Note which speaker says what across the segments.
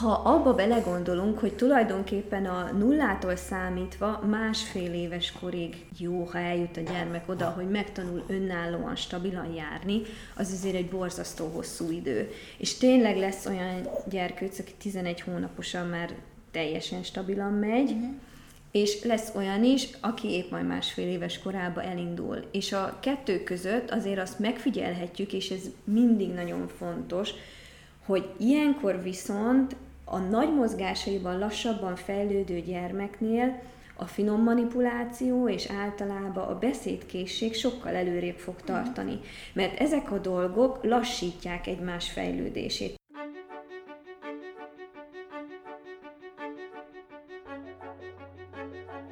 Speaker 1: ha abba belegondolunk, hogy tulajdonképpen a nullától számítva másfél éves korig jó, ha eljut a gyermek oda, hogy megtanul önállóan, stabilan járni, az azért egy borzasztó hosszú idő. És tényleg lesz olyan gyerkőc, aki 11 hónaposan már teljesen stabilan megy, uh-huh. és lesz olyan is, aki épp majd másfél éves korába elindul. És a kettő között azért azt megfigyelhetjük, és ez mindig nagyon fontos, hogy ilyenkor viszont a nagy mozgásaiban lassabban fejlődő gyermeknél a finom manipuláció és általában a beszédkészség sokkal előrébb fog tartani, mert ezek a dolgok lassítják egymás fejlődését.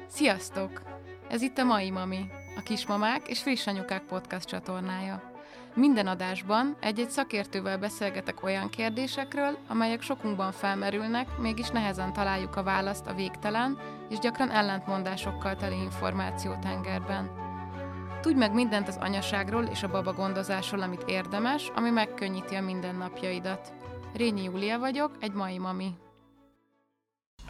Speaker 2: Sziasztok! Ez itt a Mai Mami, a Kismamák és Friss Anyukák podcast csatornája. Minden adásban egy-egy szakértővel beszélgetek olyan kérdésekről, amelyek sokunkban felmerülnek, mégis nehezen találjuk a választ a végtelen és gyakran ellentmondásokkal teli információtengerben. Tudj meg mindent az anyaságról és a baba gondozásról, amit érdemes, ami megkönnyíti a mindennapjaidat. Rényi Júlia vagyok, egy mai mami.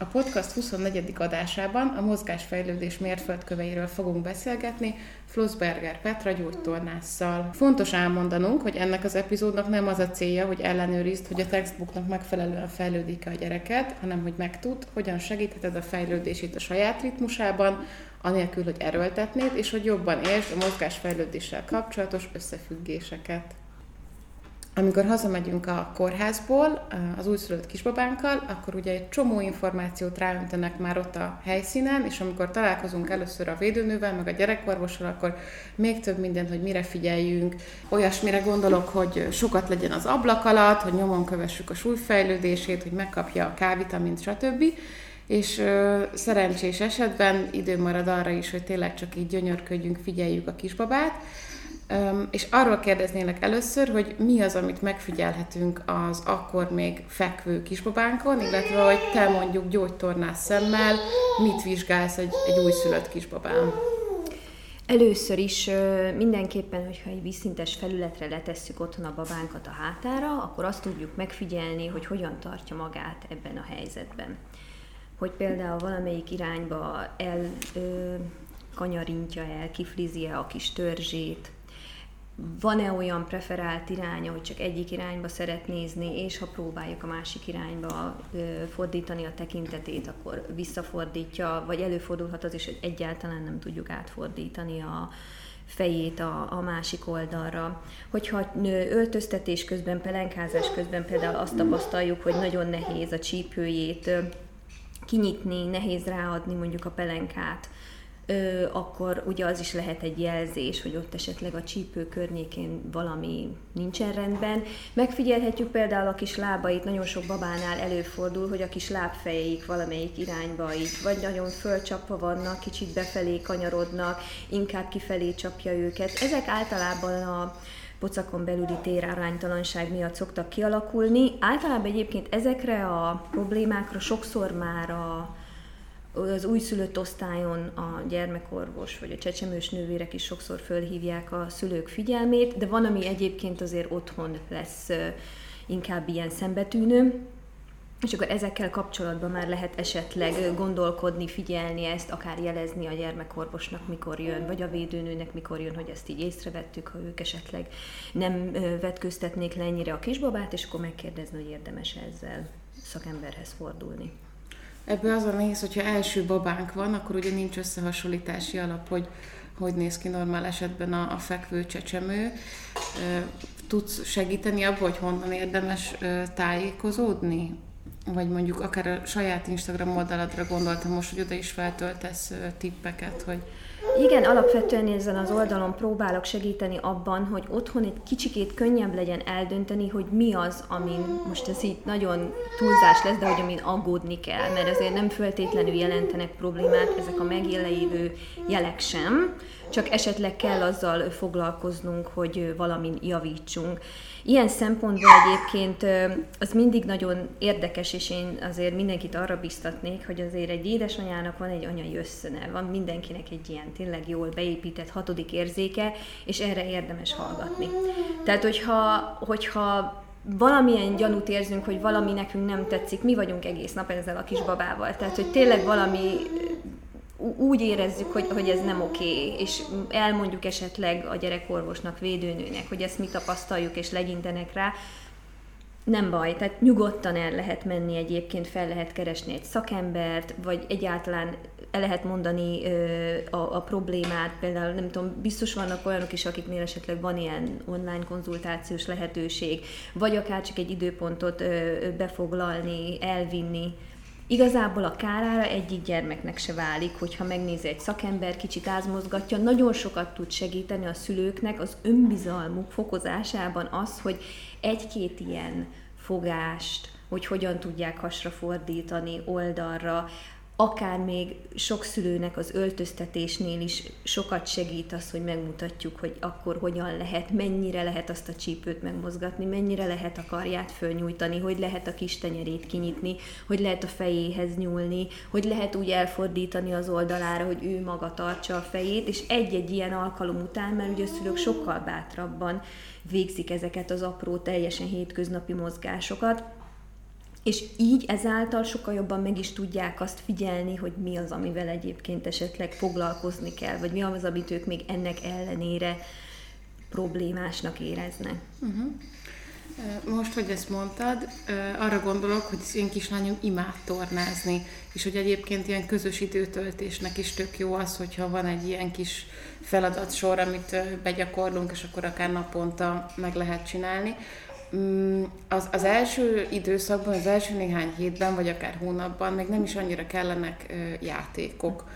Speaker 2: A podcast 24. adásában a mozgásfejlődés mérföldköveiről fogunk beszélgetni Flossberger Petra gyógytornásszal. Fontos elmondanunk, hogy ennek az epizódnak nem az a célja, hogy ellenőrizd, hogy a textbooknak megfelelően fejlődik-e a gyereket, hanem hogy megtud, hogyan segítheted a fejlődését a saját ritmusában, anélkül, hogy erőltetnéd, és hogy jobban értsd a mozgásfejlődéssel kapcsolatos összefüggéseket. Amikor hazamegyünk a kórházból az újszülött kisbabánkkal, akkor ugye egy csomó információt ráöntenek már ott a helyszínen, és amikor találkozunk először a védőnővel, meg a gyerekorvossal, akkor még több mindent, hogy mire figyeljünk. Olyasmire gondolok, hogy sokat legyen az ablak alatt, hogy nyomon kövessük a súlyfejlődését, hogy megkapja a K-vitamint, stb. És ö, szerencsés esetben idő marad arra is, hogy tényleg csak így gyönyörködjünk, figyeljük a kisbabát. És arról kérdeznélek először, hogy mi az, amit megfigyelhetünk az akkor még fekvő kisbabánkon, illetve hogy te mondjuk gyógytornász szemmel mit vizsgálsz egy, egy újszülött kisbabán?
Speaker 1: Először is mindenképpen, hogyha egy vízszintes felületre letesszük otthon a babánkat a hátára, akkor azt tudjuk megfigyelni, hogy hogyan tartja magát ebben a helyzetben. Hogy például valamelyik irányba el ö, kanyarintja el, kiflizi a kis törzsét, van-e olyan preferált iránya, hogy csak egyik irányba szeret nézni, és ha próbáljuk a másik irányba fordítani a tekintetét, akkor visszafordítja, vagy előfordulhat az is, hogy egyáltalán nem tudjuk átfordítani a fejét a, a másik oldalra. Hogyha öltöztetés közben, pelenkázás közben például azt tapasztaljuk, hogy nagyon nehéz a csípőjét kinyitni, nehéz ráadni mondjuk a pelenkát, akkor ugye az is lehet egy jelzés, hogy ott esetleg a csípő környékén valami nincsen rendben. Megfigyelhetjük például a kis lábait, nagyon sok babánál előfordul, hogy a kis lábfejeik valamelyik irányba így, vagy nagyon fölcsapva vannak, kicsit befelé kanyarodnak, inkább kifelé csapja őket. Ezek általában a pocakon belüli téráránytalanság miatt szoktak kialakulni. Általában egyébként ezekre a problémákra sokszor már a az újszülött osztályon a gyermekorvos vagy a csecsemős nővérek is sokszor fölhívják a szülők figyelmét, de van, ami egyébként azért otthon lesz inkább ilyen szembetűnő, és akkor ezekkel kapcsolatban már lehet esetleg gondolkodni, figyelni ezt, akár jelezni a gyermekorvosnak, mikor jön, vagy a védőnőnek, mikor jön, hogy ezt így észrevettük, ha ők esetleg nem vetköztetnék le ennyire a kisbabát, és akkor megkérdezni, hogy érdemes ezzel szakemberhez fordulni.
Speaker 2: Ebből az a nehéz, hogyha első babánk van, akkor ugye nincs összehasonlítási alap, hogy hogy néz ki normál esetben a, a fekvő csecsemő. Tudsz segíteni abban, hogy honnan érdemes tájékozódni? Vagy mondjuk akár a saját Instagram oldaladra gondoltam most, hogy oda is feltöltesz tippeket, hogy
Speaker 1: igen, alapvetően ezen az oldalon próbálok segíteni abban, hogy otthon egy kicsikét könnyebb legyen eldönteni, hogy mi az, amin most ez így nagyon túlzás lesz, de hogy amin aggódni kell, mert azért nem föltétlenül jelentenek problémát ezek a megjelenő jelek sem, csak esetleg kell azzal foglalkoznunk, hogy valamin javítsunk. Ilyen szempontból egyébként az mindig nagyon érdekes, és én azért mindenkit arra biztatnék, hogy azért egy édesanyának van egy anyai összöne, van mindenkinek egy ilyen tényleg jól beépített hatodik érzéke, és erre érdemes hallgatni. Tehát, hogyha, hogyha valamilyen gyanút érzünk, hogy valami nekünk nem tetszik, mi vagyunk egész nap ezzel a kis babával. Tehát, hogy tényleg valami úgy érezzük, hogy, hogy ez nem oké, és elmondjuk esetleg a gyerekorvosnak, védőnőnek, hogy ezt mi tapasztaljuk, és legyintenek rá, nem baj, tehát nyugodtan el lehet menni egyébként, fel lehet keresni egy szakembert, vagy egyáltalán el lehet mondani ö, a, a problémát, például nem tudom, biztos vannak olyanok is, akiknél esetleg van ilyen online konzultációs lehetőség, vagy akár csak egy időpontot ö, befoglalni, elvinni, Igazából a kárára egyik gyermeknek se válik, hogyha megnézi egy szakember, kicsit ázmozgatja, nagyon sokat tud segíteni a szülőknek az önbizalmuk fokozásában az, hogy egy-két ilyen fogást, hogy hogyan tudják hasra fordítani, oldalra, akár még sok szülőnek az öltöztetésnél is sokat segít az, hogy megmutatjuk, hogy akkor hogyan lehet, mennyire lehet azt a csípőt megmozgatni, mennyire lehet a karját fölnyújtani, hogy lehet a kis tenyerét kinyitni, hogy lehet a fejéhez nyúlni, hogy lehet úgy elfordítani az oldalára, hogy ő maga tartsa a fejét, és egy-egy ilyen alkalom után, mert ugye a szülők sokkal bátrabban végzik ezeket az apró, teljesen hétköznapi mozgásokat, és így ezáltal sokkal jobban meg is tudják azt figyelni, hogy mi az, amivel egyébként esetleg foglalkozni kell, vagy mi az, amit ők még ennek ellenére problémásnak éreznek. Uh-huh.
Speaker 2: Most, hogy ezt mondtad, arra gondolok, hogy az én kislányom imád tornázni, és hogy egyébként ilyen közös időtöltésnek is tök jó az, hogyha van egy ilyen kis feladatsor, amit begyakorlunk, és akkor akár naponta meg lehet csinálni. Mm, az, az első időszakban, az első néhány hétben, vagy akár hónapban még nem is annyira kellenek játékok.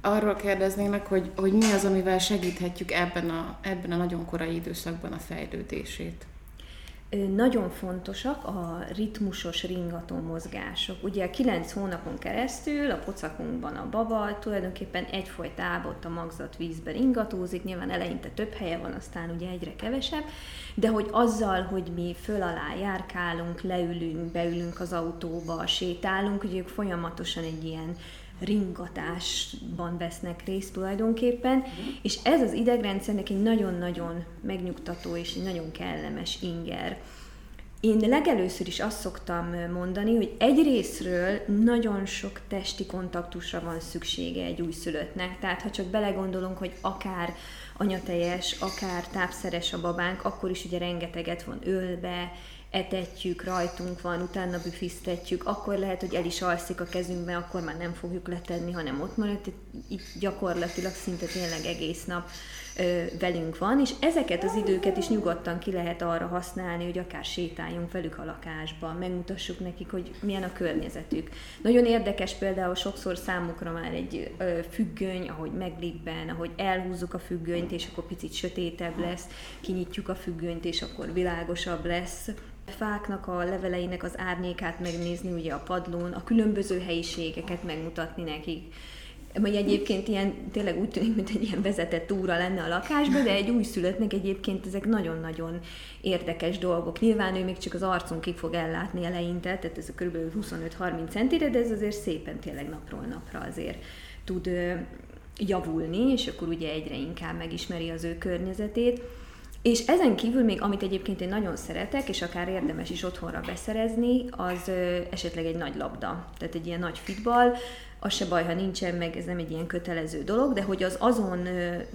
Speaker 2: Arról kérdeznének, hogy, hogy mi az, amivel segíthetjük ebben a, ebben a nagyon korai időszakban a fejlődését.
Speaker 1: Nagyon fontosak a ritmusos ringató mozgások. Ugye 9 hónapon keresztül a pocakunkban a baba tulajdonképpen egyfolytában a magzat vízbe ringatózik, nyilván eleinte több helye van, aztán ugye egyre kevesebb, de hogy azzal, hogy mi föl alá járkálunk, leülünk, beülünk az autóba, sétálunk, ugye ők folyamatosan egy ilyen ringatásban vesznek részt tulajdonképpen, uh-huh. és ez az idegrendszernek egy nagyon-nagyon megnyugtató és egy nagyon kellemes inger. Én legelőször is azt szoktam mondani, hogy egy részről nagyon sok testi kontaktusra van szüksége egy újszülöttnek. Tehát ha csak belegondolunk, hogy akár anyatejes, akár tápszeres a babánk, akkor is ugye rengeteget van ölve, etetjük, rajtunk van, utána büfisztetjük, akkor lehet, hogy el is alszik a kezünkbe, akkor már nem fogjuk letenni, hanem ott marad, itt gyakorlatilag szinte tényleg egész nap velünk van, és ezeket az időket is nyugodtan ki lehet arra használni, hogy akár sétáljunk velük a lakásba, megmutassuk nekik, hogy milyen a környezetük. Nagyon érdekes például sokszor számukra már egy ö, függöny, ahogy meglibben, ahogy elhúzzuk a függönyt, és akkor picit sötétebb lesz, kinyitjuk a függönyt, és akkor világosabb lesz fáknak a leveleinek az árnyékát megnézni ugye a padlón, a különböző helyiségeket megmutatni nekik. Vagy egyébként ilyen, tényleg úgy tűnik, mint egy ilyen vezetett túra lenne a lakásban, de egy újszülöttnek egyébként ezek nagyon-nagyon érdekes dolgok. Nyilván ő még csak az arcunkig fog ellátni eleinte, tehát ez a kb. 25-30 centire, de ez azért szépen tényleg napról napra azért tud javulni, és akkor ugye egyre inkább megismeri az ő környezetét. És ezen kívül még, amit egyébként én nagyon szeretek, és akár érdemes is otthonra beszerezni, az ö, esetleg egy nagy labda, tehát egy ilyen nagy fitball, az se baj, ha nincsen meg, ez nem egy ilyen kötelező dolog, de hogy az azon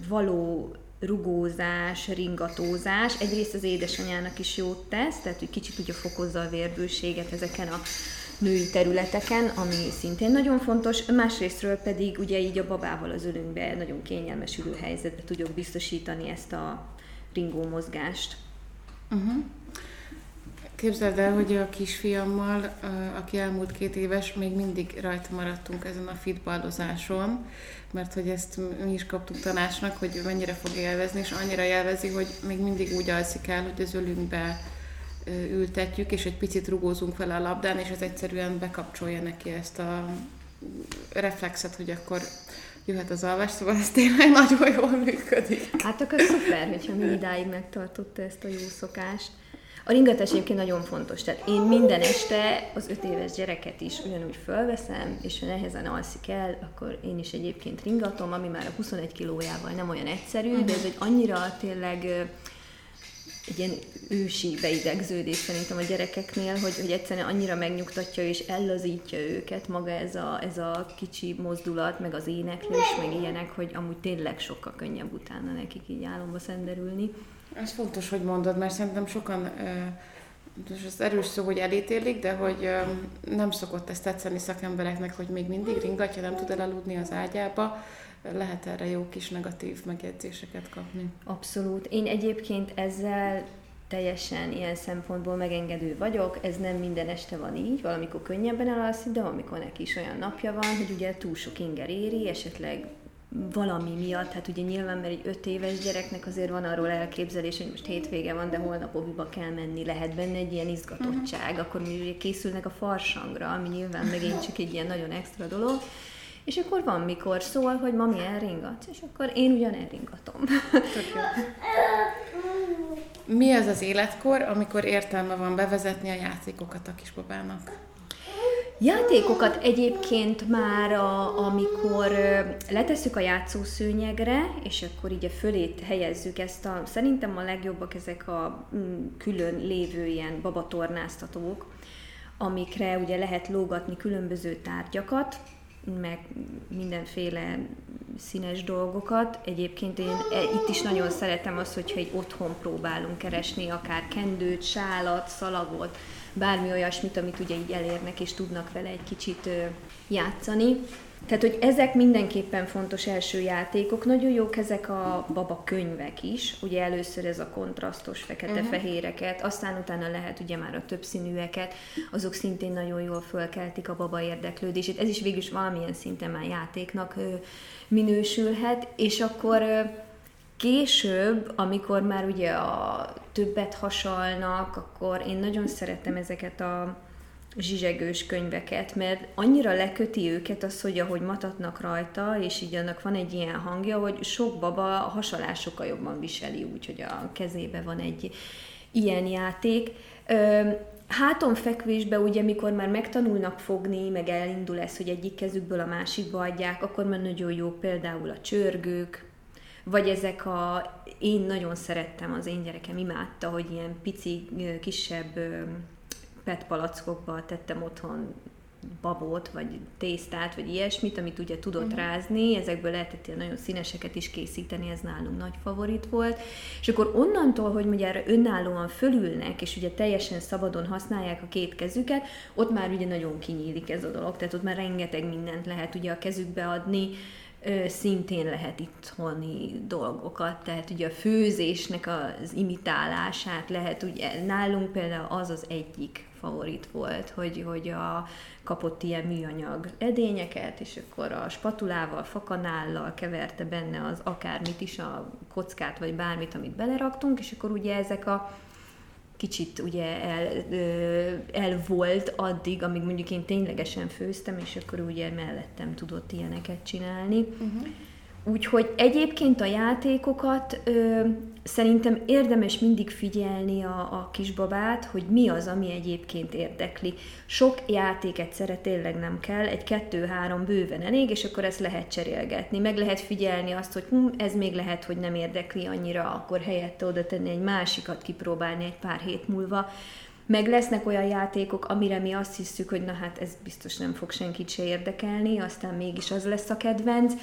Speaker 1: való rugózás, ringatózás egyrészt az édesanyának is jót tesz, tehát hogy kicsit ugye fokozza a vérbőséget ezeken a női területeken, ami szintén nagyon fontos, másrésztről pedig ugye így a babával az ölünkbe nagyon kényelmes ülőhelyzetbe tudjuk biztosítani ezt a ringó mozgást. Uh-huh.
Speaker 2: Képzeld el, hogy a kisfiammal, aki elmúlt két éves, még mindig rajta maradtunk ezen a fitballozáson, mert hogy ezt mi is kaptuk tanácsnak, hogy mennyire fog élvezni, és annyira élvezi, hogy még mindig úgy alszik el, hogy az ölünkbe ültetjük, és egy picit rugózunk vele a labdán, és ez egyszerűen bekapcsolja neki ezt a reflexet, hogy akkor jöhet az alvás, szóval ez tényleg nagyon jól működik.
Speaker 1: Hát akkor szuper, hogyha mi idáig megtartotta ezt a jó szokást. A ringatás egyébként nagyon fontos, tehát én minden este az öt éves gyereket is ugyanúgy fölveszem, és ha nehezen alszik el, akkor én is egyébként ringatom, ami már a 21 kilójával nem olyan egyszerű, de ez egy annyira tényleg egy ilyen ősi beidegződés szerintem a gyerekeknél, hogy, hogy egyszerűen annyira megnyugtatja és ellazítja őket maga ez a, ez a kicsi mozdulat, meg az éneklés, meg ilyenek, hogy amúgy tényleg sokkal könnyebb utána nekik így álomba szenderülni.
Speaker 2: Ez fontos, hogy mondod, mert szerintem sokan most az erős szó, hogy elítélik, de hogy nem szokott ezt tetszeni szakembereknek, hogy még mindig ringatja, nem tud elaludni az ágyába, lehet erre jó kis negatív megjegyzéseket kapni.
Speaker 1: Abszolút. Én egyébként ezzel teljesen ilyen szempontból megengedő vagyok, ez nem minden este van így, valamikor könnyebben elalszik, de valamikor neki is olyan napja van, hogy ugye túl sok inger éri, esetleg valami miatt, hát ugye nyilván, mert egy öt éves gyereknek azért van arról elképzelés, hogy most hétvége van, de holnap oviba kell menni, lehet benne egy ilyen izgatottság, uh-huh. akkor mi ugye készülnek a farsangra, ami nyilván megint csak egy ilyen nagyon extra dolog, és akkor van, mikor szól, hogy mami elringat, és akkor én ugyan elringatom.
Speaker 2: Mi az az életkor, amikor értelme van bevezetni a játékokat a kisbabának?
Speaker 1: Játékokat egyébként már, a, amikor letesszük a játszószőnyegre, és akkor így a fölét helyezzük ezt a, szerintem a legjobbak ezek a mm, külön lévő ilyen babatornáztatók, amikre ugye lehet lógatni különböző tárgyakat, meg mindenféle színes dolgokat. Egyébként én e, itt is nagyon szeretem azt, hogyha egy otthon próbálunk keresni, akár kendőt, sálat, szalagot, bármi olyasmit, amit ugye így elérnek, és tudnak vele egy kicsit játszani. Tehát, hogy ezek mindenképpen fontos első játékok. Nagyon jók ezek a baba könyvek is. Ugye először ez a kontrasztos fekete-fehéreket, aztán utána lehet ugye már a többszínűeket. Azok szintén nagyon jól fölkeltik a baba érdeklődését. Ez is végül is valamilyen szinten már játéknak minősülhet. És akkor később, amikor már ugye a többet hasalnak, akkor én nagyon szeretem ezeket a zsizsegős könyveket, mert annyira leköti őket az, hogy ahogy matatnak rajta, és így annak van egy ilyen hangja, hogy sok baba a hasalásokkal jobban viseli, úgyhogy a kezébe van egy ilyen játék. Háton fekvésbe ugye, mikor már megtanulnak fogni, meg elindul ez, hogy egyik kezükből a másikba adják, akkor már nagyon jó például a csörgők, vagy ezek a, én nagyon szerettem, az én gyerekem imádta, hogy ilyen pici, kisebb PET palackokba tettem otthon babot, vagy tésztát, vagy ilyesmit, amit ugye tudott uh-huh. rázni, ezekből lehetett ilyen nagyon színeseket is készíteni, ez nálunk nagy favorit volt. És akkor onnantól, hogy ugye erre önállóan fölülnek, és ugye teljesen szabadon használják a két kezüket, ott már ugye nagyon kinyílik ez a dolog, tehát ott már rengeteg mindent lehet ugye a kezükbe adni, szintén lehet itthoni dolgokat, tehát ugye a főzésnek az imitálását lehet, ugye nálunk például az az egyik favorit volt, hogy, hogy a, kapott ilyen műanyag edényeket, és akkor a spatulával, fakanállal keverte benne az akármit is, a kockát, vagy bármit, amit beleraktunk, és akkor ugye ezek a kicsit ugye el, el volt addig, amíg mondjuk én ténylegesen főztem, és akkor ugye mellettem tudott ilyeneket csinálni. Uh-huh. Úgyhogy egyébként a játékokat ö, szerintem érdemes mindig figyelni a, a kisbabát, hogy mi az, ami egyébként érdekli. Sok játék egyszerre tényleg nem kell, egy kettő-három bőven elég, és akkor ezt lehet cserélgetni. Meg lehet figyelni azt, hogy hm, ez még lehet, hogy nem érdekli annyira, akkor helyette oda tenni egy másikat, kipróbálni egy pár hét múlva. Meg lesznek olyan játékok, amire mi azt hiszük, hogy na hát ez biztos nem fog senkit se érdekelni, aztán mégis az lesz a kedvenc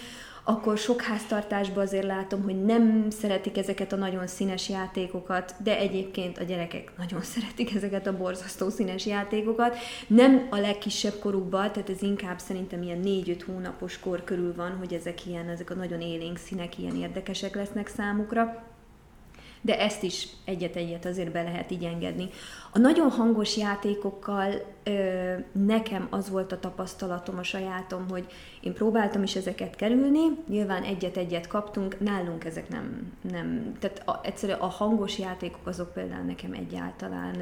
Speaker 1: akkor sok háztartásban azért látom, hogy nem szeretik ezeket a nagyon színes játékokat, de egyébként a gyerekek nagyon szeretik ezeket a borzasztó színes játékokat. Nem a legkisebb korukban, tehát ez inkább szerintem ilyen 4-5 hónapos kor körül van, hogy ezek ilyen, ezek a nagyon élénk színek ilyen érdekesek lesznek számukra de ezt is egyet-egyet azért be lehet így engedni. A nagyon hangos játékokkal ö, nekem az volt a tapasztalatom, a sajátom, hogy én próbáltam is ezeket kerülni, nyilván egyet-egyet kaptunk, nálunk ezek nem, nem tehát a, egyszerűen a hangos játékok azok például nekem egyáltalán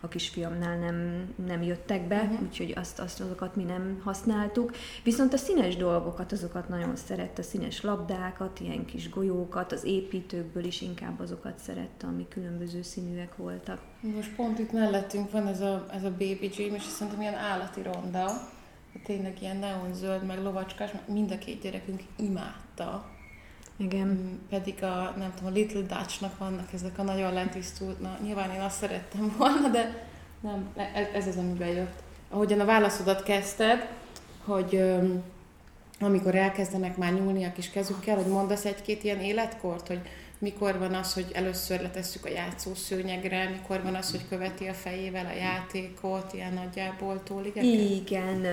Speaker 1: a kisfiamnál nem, nem jöttek be, uh-huh. úgyhogy azt, azt azokat mi nem használtuk. Viszont a színes dolgokat, azokat nagyon szerette, a színes labdákat, ilyen kis golyókat, az építőkből is inkább azokat szerette, ami különböző színűek voltak.
Speaker 2: Most pont itt mellettünk van ez a, ez a Baby Dream, és szerintem ilyen állati ronda, tényleg ilyen neonzöld, meg lovacskás, mind a két gyerekünk imádta.
Speaker 1: Igen.
Speaker 2: Mm, pedig a, nem tudom, a Little Dutch-nak vannak ezek a nagyon lentisztult, na nyilván én azt szerettem volna, de nem, ez, ez az, ami bejött. Ahogyan a válaszodat kezdted, hogy öm, amikor elkezdenek már nyúlni a kis kezükkel, hogy mondasz egy-két ilyen életkort, hogy mikor van az, hogy először letesszük a játszószőnyegre, mikor van az, hogy követi a fejével a játékot, ilyen nagyjából tóligeket?
Speaker 1: Igen.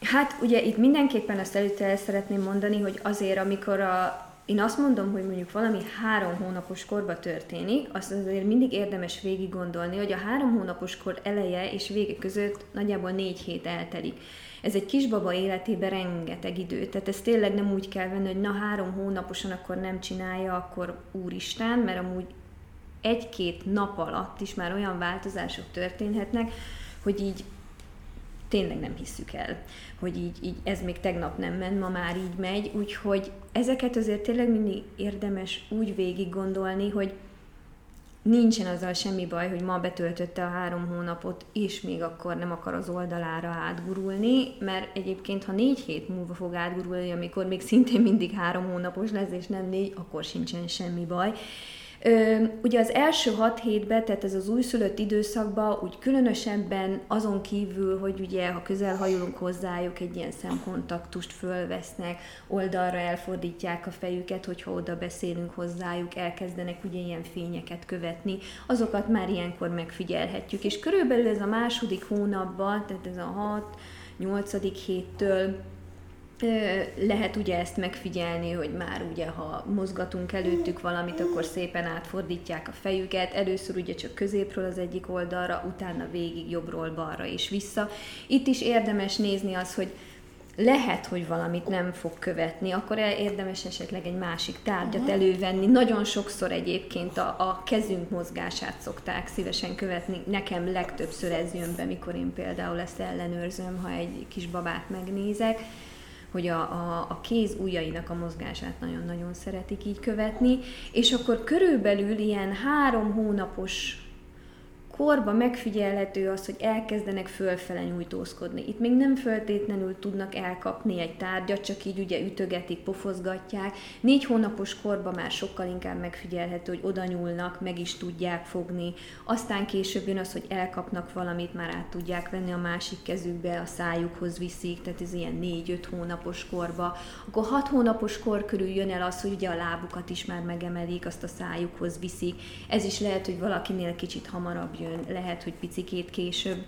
Speaker 1: Hát ugye itt mindenképpen azt előtte el szeretném mondani, hogy azért, amikor a, én azt mondom, hogy mondjuk valami három hónapos korba történik, azt azért mindig érdemes végig gondolni, hogy a három hónapos kor eleje és vége között nagyjából négy hét eltelik. Ez egy kisbaba életében rengeteg idő, tehát ez tényleg nem úgy kell venni, hogy na három hónaposan akkor nem csinálja, akkor úristen, mert amúgy egy-két nap alatt is már olyan változások történhetnek, hogy így tényleg nem hisszük el, hogy így, így ez még tegnap nem ment, ma már így megy, úgyhogy ezeket azért tényleg mindig érdemes úgy végig gondolni, hogy nincsen azzal semmi baj, hogy ma betöltötte a három hónapot, és még akkor nem akar az oldalára átgurulni, mert egyébként, ha négy hét múlva fog átgurulni, amikor még szintén mindig három hónapos lesz, és nem négy, akkor sincsen semmi baj. Ugye az első hat hétben, tehát ez az újszülött időszakban, úgy különösebben azon kívül, hogy ugye ha közel hajolunk hozzájuk, egy ilyen szemkontaktust fölvesznek, oldalra elfordítják a fejüket, hogyha oda beszélünk hozzájuk, elkezdenek ugye ilyen fényeket követni, azokat már ilyenkor megfigyelhetjük. És körülbelül ez a második hónapban, tehát ez a hat, nyolcadik héttől lehet ugye ezt megfigyelni, hogy már ugye, ha mozgatunk előttük valamit, akkor szépen átfordítják a fejüket, először ugye csak középről az egyik oldalra, utána végig jobbról balra és vissza. Itt is érdemes nézni az, hogy lehet, hogy valamit nem fog követni, akkor érdemes esetleg egy másik tárgyat elővenni. Nagyon sokszor egyébként a, a kezünk mozgását szokták szívesen követni. Nekem legtöbbször ez jön be, mikor én például ezt ellenőrzöm, ha egy kis babát megnézek hogy a, a, a kéz ujjainak a mozgását nagyon-nagyon szeretik így követni, és akkor körülbelül ilyen három hónapos korba megfigyelhető az, hogy elkezdenek fölfele nyújtózkodni. Itt még nem föltétlenül tudnak elkapni egy tárgyat, csak így ugye ütögetik, pofozgatják. Négy hónapos korban már sokkal inkább megfigyelhető, hogy oda nyúlnak, meg is tudják fogni. Aztán később jön az, hogy elkapnak valamit, már át tudják venni a másik kezükbe, a szájukhoz viszik, tehát ez ilyen négy-öt hónapos korba. Akkor hat hónapos kor körül jön el az, hogy ugye a lábukat is már megemelik, azt a szájukhoz viszik. Ez is lehet, hogy valakinél kicsit hamarabb jön jön, lehet, hogy picikét később.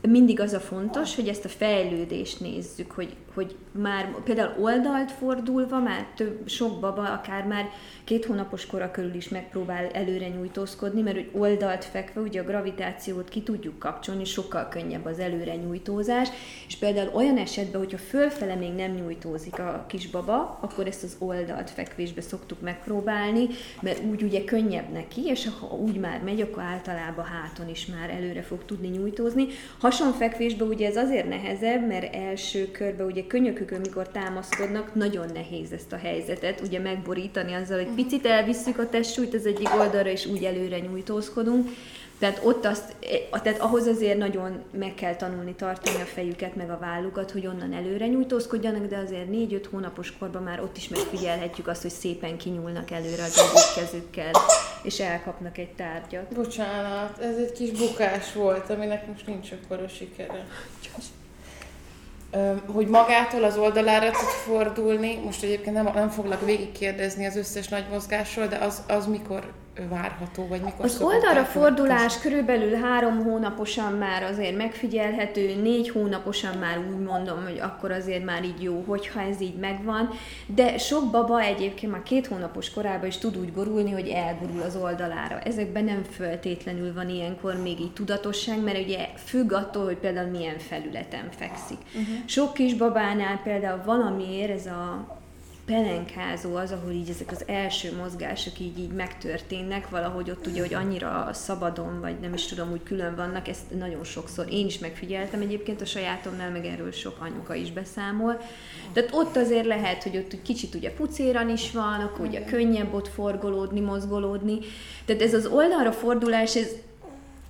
Speaker 1: Mindig az a fontos, hogy ezt a fejlődést nézzük, hogy, hogy már például oldalt fordulva, már több, sok baba akár már két hónapos kora körül is megpróbál előre nyújtózkodni, mert hogy oldalt fekve ugye a gravitációt ki tudjuk kapcsolni, sokkal könnyebb az előre nyújtózás, és például olyan esetben, hogyha fölfele még nem nyújtózik a kisbaba, akkor ezt az oldalt fekvésbe szoktuk megpróbálni, mert úgy ugye könnyebb neki, és ha úgy már megy, akkor általában háton is már előre fog tudni nyújtózni. Hasonfekvésben ugye ez azért nehezebb, mert első körben ugye könyökükön, mikor támaszkodnak, nagyon nehéz ezt a helyzetet ugye megborítani azzal, hogy picit elvisszük a testsúlyt az egyik oldalra, és úgy előre nyújtózkodunk. Tehát ott azt, tehát ahhoz azért nagyon meg kell tanulni tartani a fejüket, meg a vállukat, hogy onnan előre nyújtózkodjanak, de azért négy-öt hónapos korban már ott is megfigyelhetjük azt, hogy szépen kinyúlnak előre az egyik kezükkel, és elkapnak egy tárgyat.
Speaker 2: Bocsánat, ez egy kis bukás volt, aminek most nincs akkor a sikere hogy magától az oldalára tud fordulni, most egyébként nem, nem foglak végigkérdezni az összes nagy mozgásról, de az, az mikor várható, vagy mikor
Speaker 1: Az oldalra fordulás körülbelül három hónaposan már azért megfigyelhető, négy hónaposan már úgy mondom, hogy akkor azért már így jó, hogyha ez így megvan, de sok baba egyébként már két hónapos korában is tud úgy borulni, hogy elgurul az oldalára. Ezekben nem föltétlenül van ilyenkor még így tudatosság, mert ugye függ attól, hogy például milyen felületen fekszik. Uh-huh. Sok kis babánál például valamiért ez a pelenkázó az, ahol így ezek az első mozgások így, így megtörténnek, valahogy ott ugye, hogy annyira szabadon, vagy nem is tudom, úgy külön vannak, ezt nagyon sokszor én is megfigyeltem egyébként a sajátomnál, meg erről sok anyuka is beszámol. Tehát ott azért lehet, hogy ott kicsit ugye pucéran is van, akkor ugye könnyebb ott forgolódni, mozgolódni. Tehát ez az oldalra fordulás, ez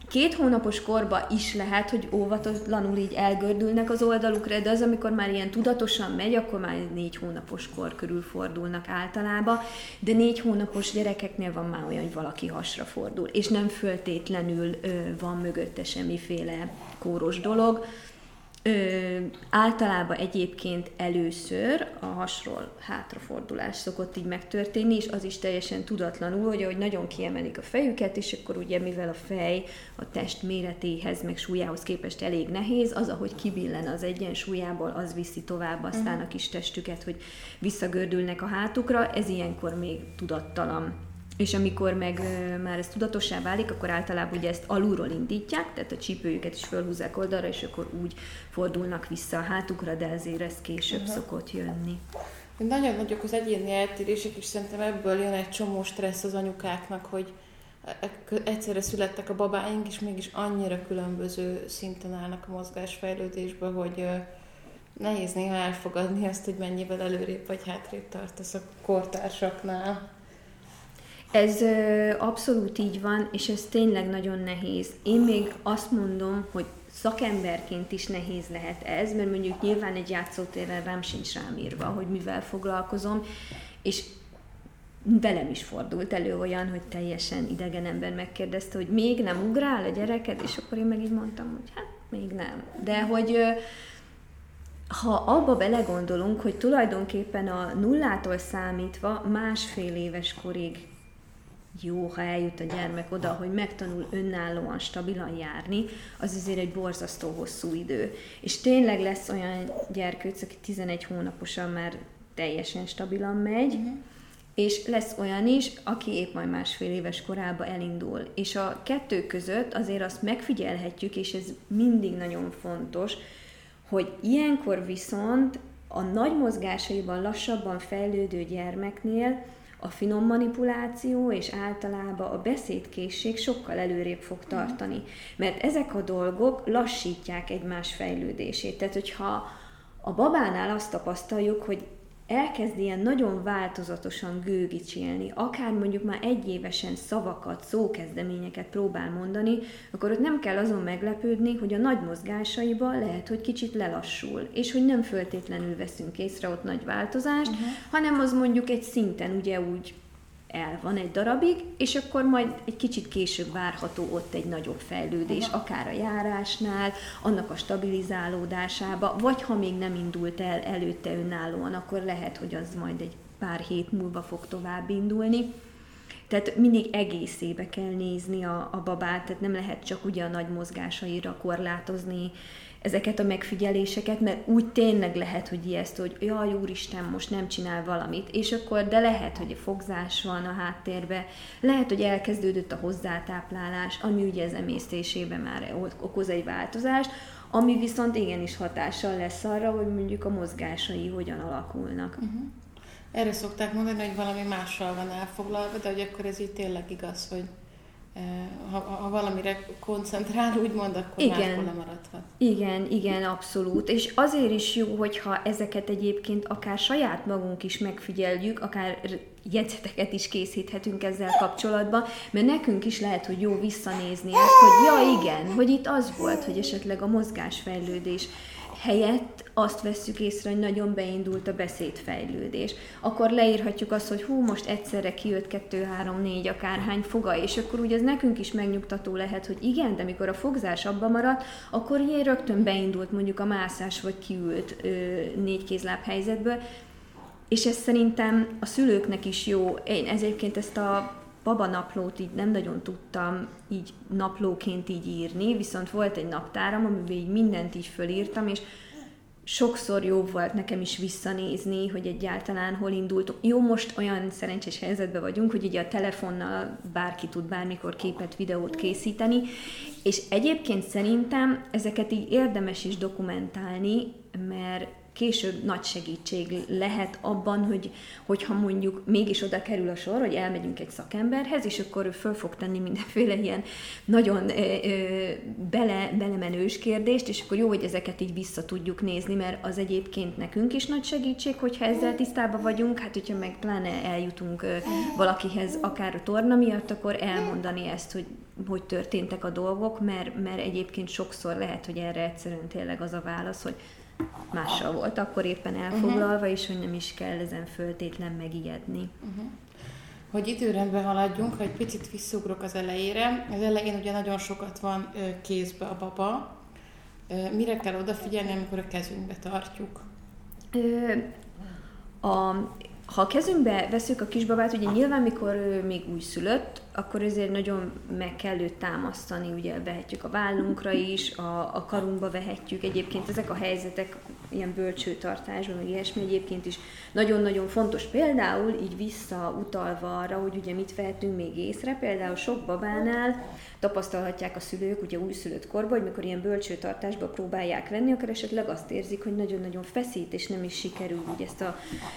Speaker 1: Két hónapos korba is lehet, hogy óvatlanul így elgördülnek az oldalukra, de az, amikor már ilyen tudatosan megy, akkor már négy hónapos kor körül fordulnak általában, de négy hónapos gyerekeknél van már olyan, hogy valaki hasra fordul, és nem föltétlenül ö, van mögötte semmiféle kóros dolog, Ö, általában egyébként először a hasról hátrafordulás szokott így megtörténni, és az is teljesen tudatlanul, hogy ahogy nagyon kiemelik a fejüket, és akkor ugye mivel a fej a test méretéhez, meg súlyához képest elég nehéz, az, ahogy kibillen az egyensúlyából, az viszi tovább aztán uh-huh. a kis testüket, hogy visszagördülnek a hátukra, ez ilyenkor még tudattalan és amikor meg már ez tudatossá válik, akkor általában ugye ezt alulról indítják, tehát a csípőjüket is felhúzzák oldalra, és akkor úgy fordulnak vissza a hátukra, de ezért ez később uh-huh. szokott jönni.
Speaker 2: Nagyon nagyok az egyéni eltérések, és szerintem ebből jön egy csomó stressz az anyukáknak, hogy egyszerre születtek a babáink, és mégis annyira különböző szinten állnak a mozgásfejlődésbe, hogy nehéz néha elfogadni azt, hogy mennyivel előrébb vagy hátrébb tartasz a kortársaknál.
Speaker 1: Ez ö, abszolút így van, és ez tényleg nagyon nehéz. Én még azt mondom, hogy szakemberként is nehéz lehet ez, mert mondjuk nyilván egy játszótérrel rám sincs rám írva, hogy mivel foglalkozom, és velem is fordult elő olyan, hogy teljesen idegen ember megkérdezte, hogy még nem ugrál a gyereked, és akkor én meg így mondtam, hogy hát még nem. De hogy ha abba belegondolunk, hogy tulajdonképpen a nullától számítva másfél éves korig jó, ha eljut a gyermek oda, hogy megtanul önállóan, stabilan járni, az azért egy borzasztó hosszú idő. És tényleg lesz olyan gyerkőc, aki 11 hónaposan már teljesen stabilan megy, uh-huh. és lesz olyan is, aki épp majd másfél éves korába elindul. És a kettő között azért azt megfigyelhetjük, és ez mindig nagyon fontos, hogy ilyenkor viszont a nagy mozgásaiban lassabban fejlődő gyermeknél a finom manipuláció és általában a beszédkészség sokkal előrébb fog tartani. Mert ezek a dolgok lassítják egymás fejlődését. Tehát, hogyha a babánál azt tapasztaljuk, hogy elkezd ilyen nagyon változatosan gőgicsélni, akár mondjuk már egy évesen szavakat, szókezdeményeket próbál mondani, akkor ott nem kell azon meglepődni, hogy a nagy mozgásaiba lehet, hogy kicsit lelassul, és hogy nem föltétlenül veszünk észre ott nagy változást, uh-huh. hanem az mondjuk egy szinten ugye úgy el van egy darabig, és akkor majd egy kicsit később várható ott egy nagyobb fejlődés, Aha. akár a járásnál, annak a stabilizálódásába, vagy ha még nem indult el előtte önállóan, akkor lehet, hogy az majd egy pár hét múlva fog tovább indulni. Tehát mindig egészébe kell nézni a, a babát, tehát nem lehet csak ugye a nagy mozgásaira korlátozni, ezeket a megfigyeléseket, mert úgy tényleg lehet, hogy ijeszt, hogy jaj, úristen, most nem csinál valamit, és akkor, de lehet, hogy a fogzás van a háttérbe, lehet, hogy elkezdődött a hozzátáplálás, ami ugye az emésztésében már okoz egy változást, ami viszont igenis hatással lesz arra, hogy mondjuk a mozgásai hogyan alakulnak. Uh-huh.
Speaker 2: Erre szokták mondani, hogy valami mással van elfoglalva, de hogy akkor ez így tényleg igaz, hogy ha, ha valamire koncentrál, úgymond, akkor igen. máshol lemaradhat.
Speaker 1: Igen, igen, abszolút. És azért is jó, hogyha ezeket egyébként akár saját magunk is megfigyeljük, akár jegyzeteket is készíthetünk ezzel kapcsolatban, mert nekünk is lehet, hogy jó visszanézni ezt, hogy ja igen, hogy itt az volt, hogy esetleg a mozgásfejlődés helyett azt vesszük észre, hogy nagyon beindult a beszédfejlődés. Akkor leírhatjuk azt, hogy hú, most egyszerre kijött kettő, három, négy, akárhány foga, és akkor ugye ez nekünk is megnyugtató lehet, hogy igen, de mikor a fogzás abba maradt, akkor ilyen rögtön beindult mondjuk a mászás, vagy kiült ö, négy kézláb helyzetből, és ez szerintem a szülőknek is jó. Én ezért ezt a babanaplót így nem nagyon tudtam így naplóként így írni, viszont volt egy naptáram, amiben így mindent így fölírtam, és sokszor jó volt nekem is visszanézni, hogy egyáltalán hol indultunk. Jó, most olyan szerencsés helyzetben vagyunk, hogy ugye a telefonnal bárki tud bármikor képet, videót készíteni, és egyébként szerintem ezeket így érdemes is dokumentálni, mert később nagy segítség lehet abban, hogy, hogyha mondjuk mégis oda kerül a sor, hogy elmegyünk egy szakemberhez, és akkor ő föl fog tenni mindenféle ilyen nagyon ö, bele, belemenős kérdést, és akkor jó, hogy ezeket így vissza tudjuk nézni, mert az egyébként nekünk is nagy segítség, hogyha ezzel tisztában vagyunk, hát hogyha meg pláne eljutunk ö, valakihez, akár a torna miatt, akkor elmondani ezt, hogy hogy történtek a dolgok, mert, mert egyébként sokszor lehet, hogy erre egyszerűen tényleg az a válasz, hogy mással volt akkor éppen elfoglalva, uh-huh. és hogy nem is kell ezen föltétlen megijedni. Uh-huh.
Speaker 2: Hogy időrendben haladjunk, ha egy picit visszugrok az elejére. Az elején ugye nagyon sokat van kézbe a baba. Mire kell odafigyelni, amikor a kezünkbe tartjuk?
Speaker 1: A, ha a kezünkbe veszük a kisbabát, ugye nyilván mikor ő még új szülött, akkor ezért nagyon meg kell őt támasztani, ugye vehetjük a vállunkra is, a, a karunkba vehetjük, egyébként ezek a helyzetek ilyen bölcsőtartásban, vagy ilyesmi egyébként is nagyon-nagyon fontos. Például így visszautalva arra, hogy ugye mit vehetünk még észre, például sok babánál tapasztalhatják a szülők, ugye újszülött korban, hogy mikor ilyen bölcsőtartásba próbálják venni, akkor esetleg azt érzik, hogy nagyon-nagyon feszít, és nem is sikerül úgy ezt a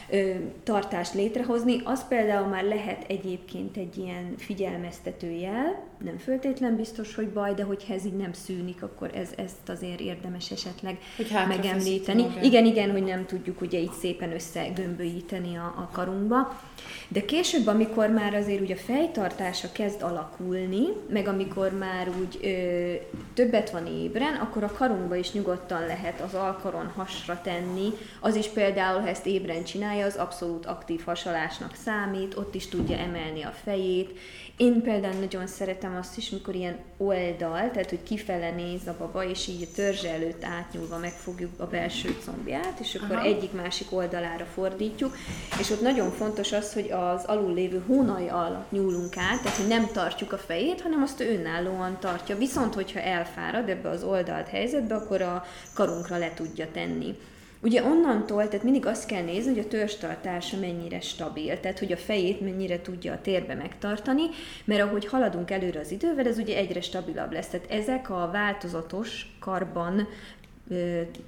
Speaker 1: ö, tartást létrehozni. Az például már lehet egyébként egy ilyen figyelmeztető jel, nem föltétlen biztos, hogy baj, de hogyha ez így nem szűnik, akkor ez, ezt azért érdemes esetleg hogy megemlíteni. Igen, igen, hogy nem tudjuk ugye így szépen összegömbölyíteni a, a karunkba. De később, amikor már azért ugye a fejtartása kezd alakulni, meg amikor már úgy ö, többet van ébren, akkor a karunkba is nyugodtan lehet az alkaron hasra tenni. Az is például, ha ezt ébren csinálja, az abszolút aktív hasalásnak számít, ott is tudja emelni a fejét, én például nagyon szeretem azt is, mikor ilyen oldal, tehát hogy kifele néz a baba, és így a törzse előtt átnyúlva megfogjuk a belső combját, és akkor Aha. egyik-másik oldalára fordítjuk, és ott nagyon fontos az, hogy az alul lévő hónaj alatt nyúlunk át, tehát hogy nem tartjuk a fejét, hanem azt önállóan tartja. Viszont, hogyha elfárad ebbe az oldalt helyzetbe, akkor a karunkra le tudja tenni. Ugye onnantól, tehát mindig azt kell nézni, hogy a törzstartása mennyire stabil, tehát hogy a fejét mennyire tudja a térbe megtartani, mert ahogy haladunk előre az idővel, ez ugye egyre stabilabb lesz. Tehát ezek a változatos karban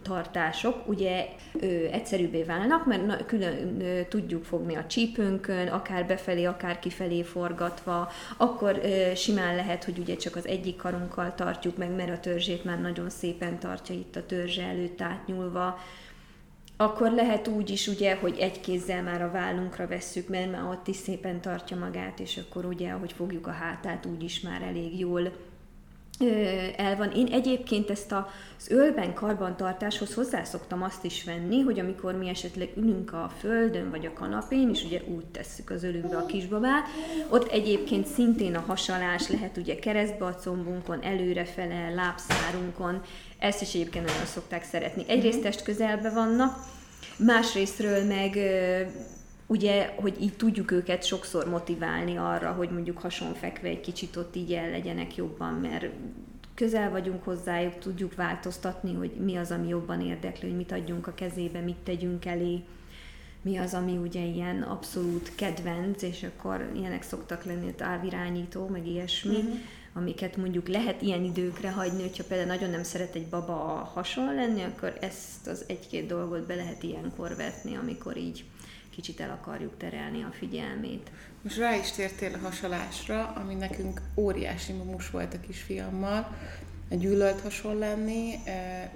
Speaker 1: tartások ugye ö, egyszerűbbé válnak, mert na, külön ö, tudjuk fogni a csípőnkön, akár befelé, akár kifelé forgatva, akkor ö, simán lehet, hogy ugye csak az egyik karunkkal tartjuk meg, mert a törzsét már nagyon szépen tartja itt a törzse előtt átnyúlva, akkor lehet úgy is, ugye, hogy egy kézzel már a vállunkra vesszük, mert már ott is szépen tartja magát, és akkor ugye, ahogy fogjuk a hátát, úgy is már elég jól el van. Én egyébként ezt az ölben karbantartáshoz hozzászoktam azt is venni, hogy amikor mi esetleg ülünk a földön vagy a kanapén, és ugye úgy tesszük az ölünkbe a kisbabát, ott egyébként szintén a hasalás lehet ugye keresztbe a combunkon, előrefele, lábszárunkon, ezt is egyébként nagyon szokták szeretni. Egyrészt mhm. test közelbe vannak, másrésztről meg ugye, hogy így tudjuk őket sokszor motiválni arra, hogy mondjuk hasonfekve egy kicsit ott így el legyenek jobban, mert közel vagyunk hozzájuk, tudjuk változtatni, hogy mi az, ami jobban érdekli, hogy mit adjunk a kezébe, mit tegyünk elé, mi az, ami ugye ilyen abszolút kedvenc, és akkor ilyenek szoktak lenni, távirányító, meg ilyesmi. Uh-huh amiket mondjuk lehet ilyen időkre hagyni, hogyha például nagyon nem szeret egy baba hason lenni, akkor ezt az egy-két dolgot be lehet ilyenkor vetni, amikor így kicsit el akarjuk terelni a figyelmét.
Speaker 2: Most rá is tértél a hasalásra, ami nekünk óriási mumus volt a kisfiammal, gyűlölt hason lenni.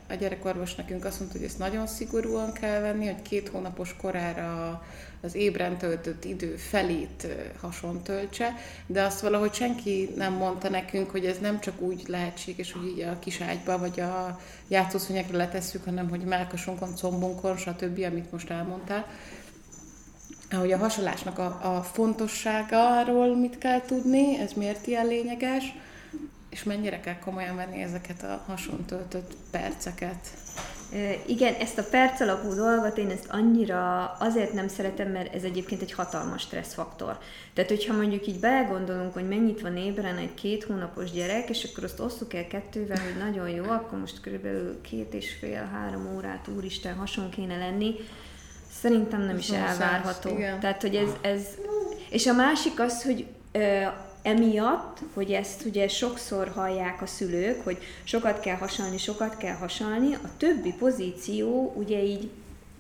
Speaker 2: A gyerekorvos nekünk azt mondta, hogy ezt nagyon szigorúan kell venni, hogy két hónapos korára az ébren töltött idő felét hason töltse, de azt valahogy senki nem mondta nekünk, hogy ez nem csak úgy lehetséges, hogy így a kis ágyba vagy a játszószonyekre letesszük, hanem hogy melkasunkon, combunkon, stb., amit most elmondtál. Hogy a hasolásnak a, a fontosságáról mit kell tudni, ez miért ilyen lényeges, és mennyire kell komolyan venni ezeket a hason töltött perceket?
Speaker 1: Igen, ezt a perc alapú dolgot én ezt annyira azért nem szeretem, mert ez egyébként egy hatalmas stresszfaktor. Tehát, hogyha mondjuk így belegondolunk, hogy mennyit van ébren egy két hónapos gyerek, és akkor azt osszuk el kettővel, hogy nagyon jó, akkor most körülbelül két és fél-három órát úristen hason kéne lenni, szerintem nem is elvárható. Tehát, hogy ez, ez... És a másik az, hogy emiatt, hogy ezt ugye sokszor hallják a szülők, hogy sokat kell hasalni, sokat kell hasalni, a többi pozíció ugye így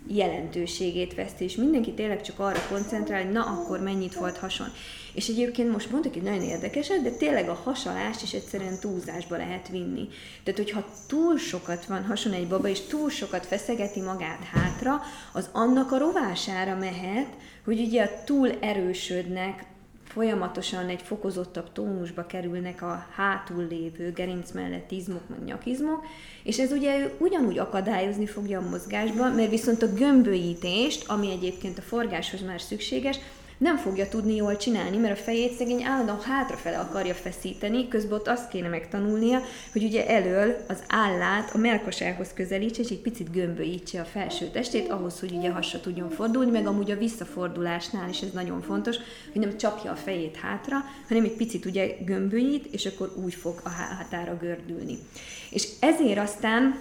Speaker 1: jelentőségét veszti, és mindenki tényleg csak arra koncentrál, hogy na, akkor mennyit volt hason. És egyébként most mondok egy nagyon érdekeset, de tényleg a hasalást is egyszerűen túlzásba lehet vinni. Tehát, hogyha túl sokat van hason egy baba, és túl sokat feszegeti magát hátra, az annak a rovására mehet, hogy ugye túl erősödnek folyamatosan egy fokozottabb tónusba kerülnek a hátul lévő gerinc mellett izmok, meg nyakizmok, és ez ugye ugyanúgy akadályozni fogja a mozgásba, mert viszont a gömbölyítést, ami egyébként a forgáshoz már szükséges, nem fogja tudni jól csinálni, mert a fejét szegény állandóan hátrafele akarja feszíteni, közben ott azt kéne megtanulnia, hogy ugye elől az állát a melkasához közelítse, és egy picit gömbölyítse a felső testét, ahhoz, hogy ugye hasra tudjon fordulni, meg amúgy a visszafordulásnál is ez nagyon fontos, hogy nem csapja a fejét hátra, hanem egy picit ugye gömbölyít, és akkor úgy fog a hátára gördülni. És ezért aztán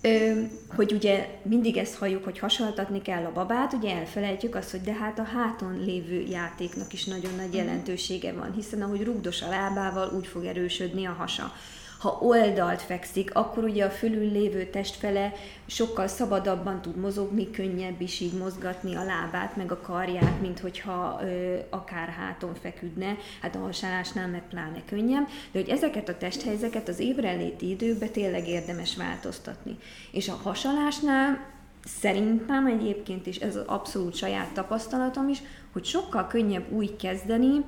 Speaker 1: Ö, hogy ugye mindig ezt halljuk, hogy hasonlítatni kell a babát, ugye elfelejtjük azt, hogy de hát a háton lévő játéknak is nagyon nagy mhm. jelentősége van, hiszen ahogy rugdos a lábával, úgy fog erősödni a hasa ha oldalt fekszik, akkor ugye a fölül lévő testfele sokkal szabadabban tud mozogni, könnyebb is így mozgatni a lábát, meg a karját, mint hogyha ö, akár háton feküdne, hát a hasálásnál meg pláne könnyebb, de hogy ezeket a testhelyzeket az ébreléti időkben tényleg érdemes változtatni. És a hasalásnál szerintem egyébként is, ez az abszolút saját tapasztalatom is, hogy sokkal könnyebb úgy kezdeni,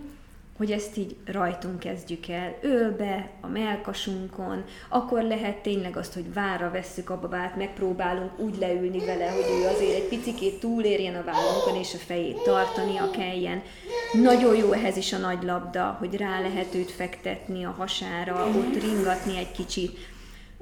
Speaker 1: hogy ezt így rajtunk kezdjük el, ölbe, a melkasunkon, akkor lehet tényleg azt, hogy vára vesszük a babát, megpróbálunk úgy leülni vele, hogy ő azért egy picikét túlérjen a vállunkon, és a fejét tartania kelljen. Nagyon jó ehhez is a nagy labda, hogy rá lehet őt fektetni a hasára, ott ringatni egy kicsit,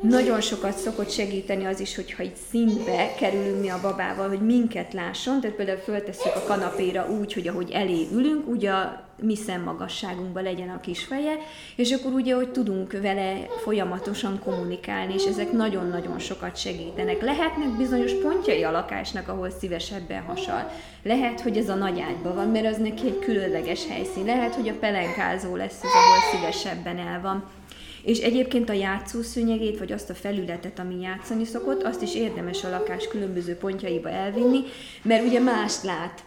Speaker 1: nagyon sokat szokott segíteni az is, hogyha itt szintbe kerülünk mi a babával, hogy minket lásson, tehát például föltesszük a kanapéra úgy, hogy ahogy elé ülünk, úgy a mi szemmagasságunkban legyen a kis feje, és akkor ugye, hogy tudunk vele folyamatosan kommunikálni, és ezek nagyon-nagyon sokat segítenek. Lehetnek bizonyos pontjai a lakásnak, ahol szívesebben hasal. Lehet, hogy ez a nagy ágyban van, mert az neki egy különleges helyszín. Lehet, hogy a pelenkázó lesz az, ahol szívesebben el van és egyébként a játszószőnyegét, vagy azt a felületet, ami játszani szokott, azt is érdemes a lakás különböző pontjaiba elvinni, mert ugye mást lát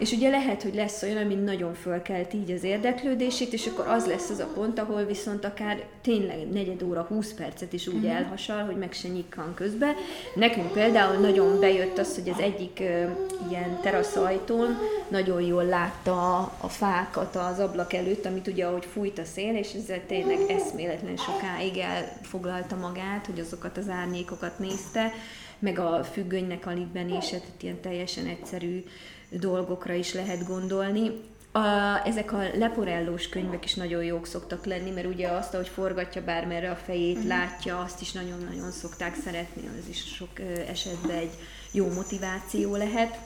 Speaker 1: és ugye lehet, hogy lesz olyan, ami nagyon fölkelt így az érdeklődését, és akkor az lesz az a pont, ahol viszont akár tényleg negyed óra, 20 percet is úgy uh-huh. elhasal, hogy meg se nyikkan közbe. Nekünk például nagyon bejött az, hogy az egyik uh, ilyen teraszajtón nagyon jól látta a, fákat az ablak előtt, amit ugye ahogy fújt a szél, és ezzel tényleg eszméletlen sokáig elfoglalta magát, hogy azokat az árnyékokat nézte, meg a függönynek a libbenése, tehát ilyen teljesen egyszerű dolgokra is lehet gondolni. A, ezek a leporellós könyvek is nagyon jók szoktak lenni, mert ugye azt, ahogy forgatja bármerre a fejét, uh-huh. látja, azt is nagyon-nagyon szokták szeretni, az is sok esetben egy jó motiváció lehet.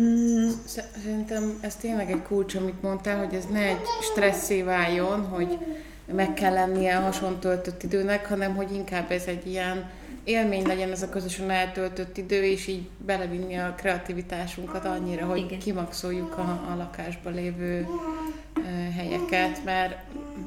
Speaker 2: Mm. Szerintem ez tényleg egy kulcs, amit mondtál, hogy ez ne egy stresszé váljon, hogy meg kell lennie a hason töltött időnek, hanem hogy inkább ez egy ilyen élmény legyen ez a közösen eltöltött idő, és így belevinni a kreativitásunkat annyira, hogy Igen. kimaxoljuk a, a lakásban lévő helyeket, mert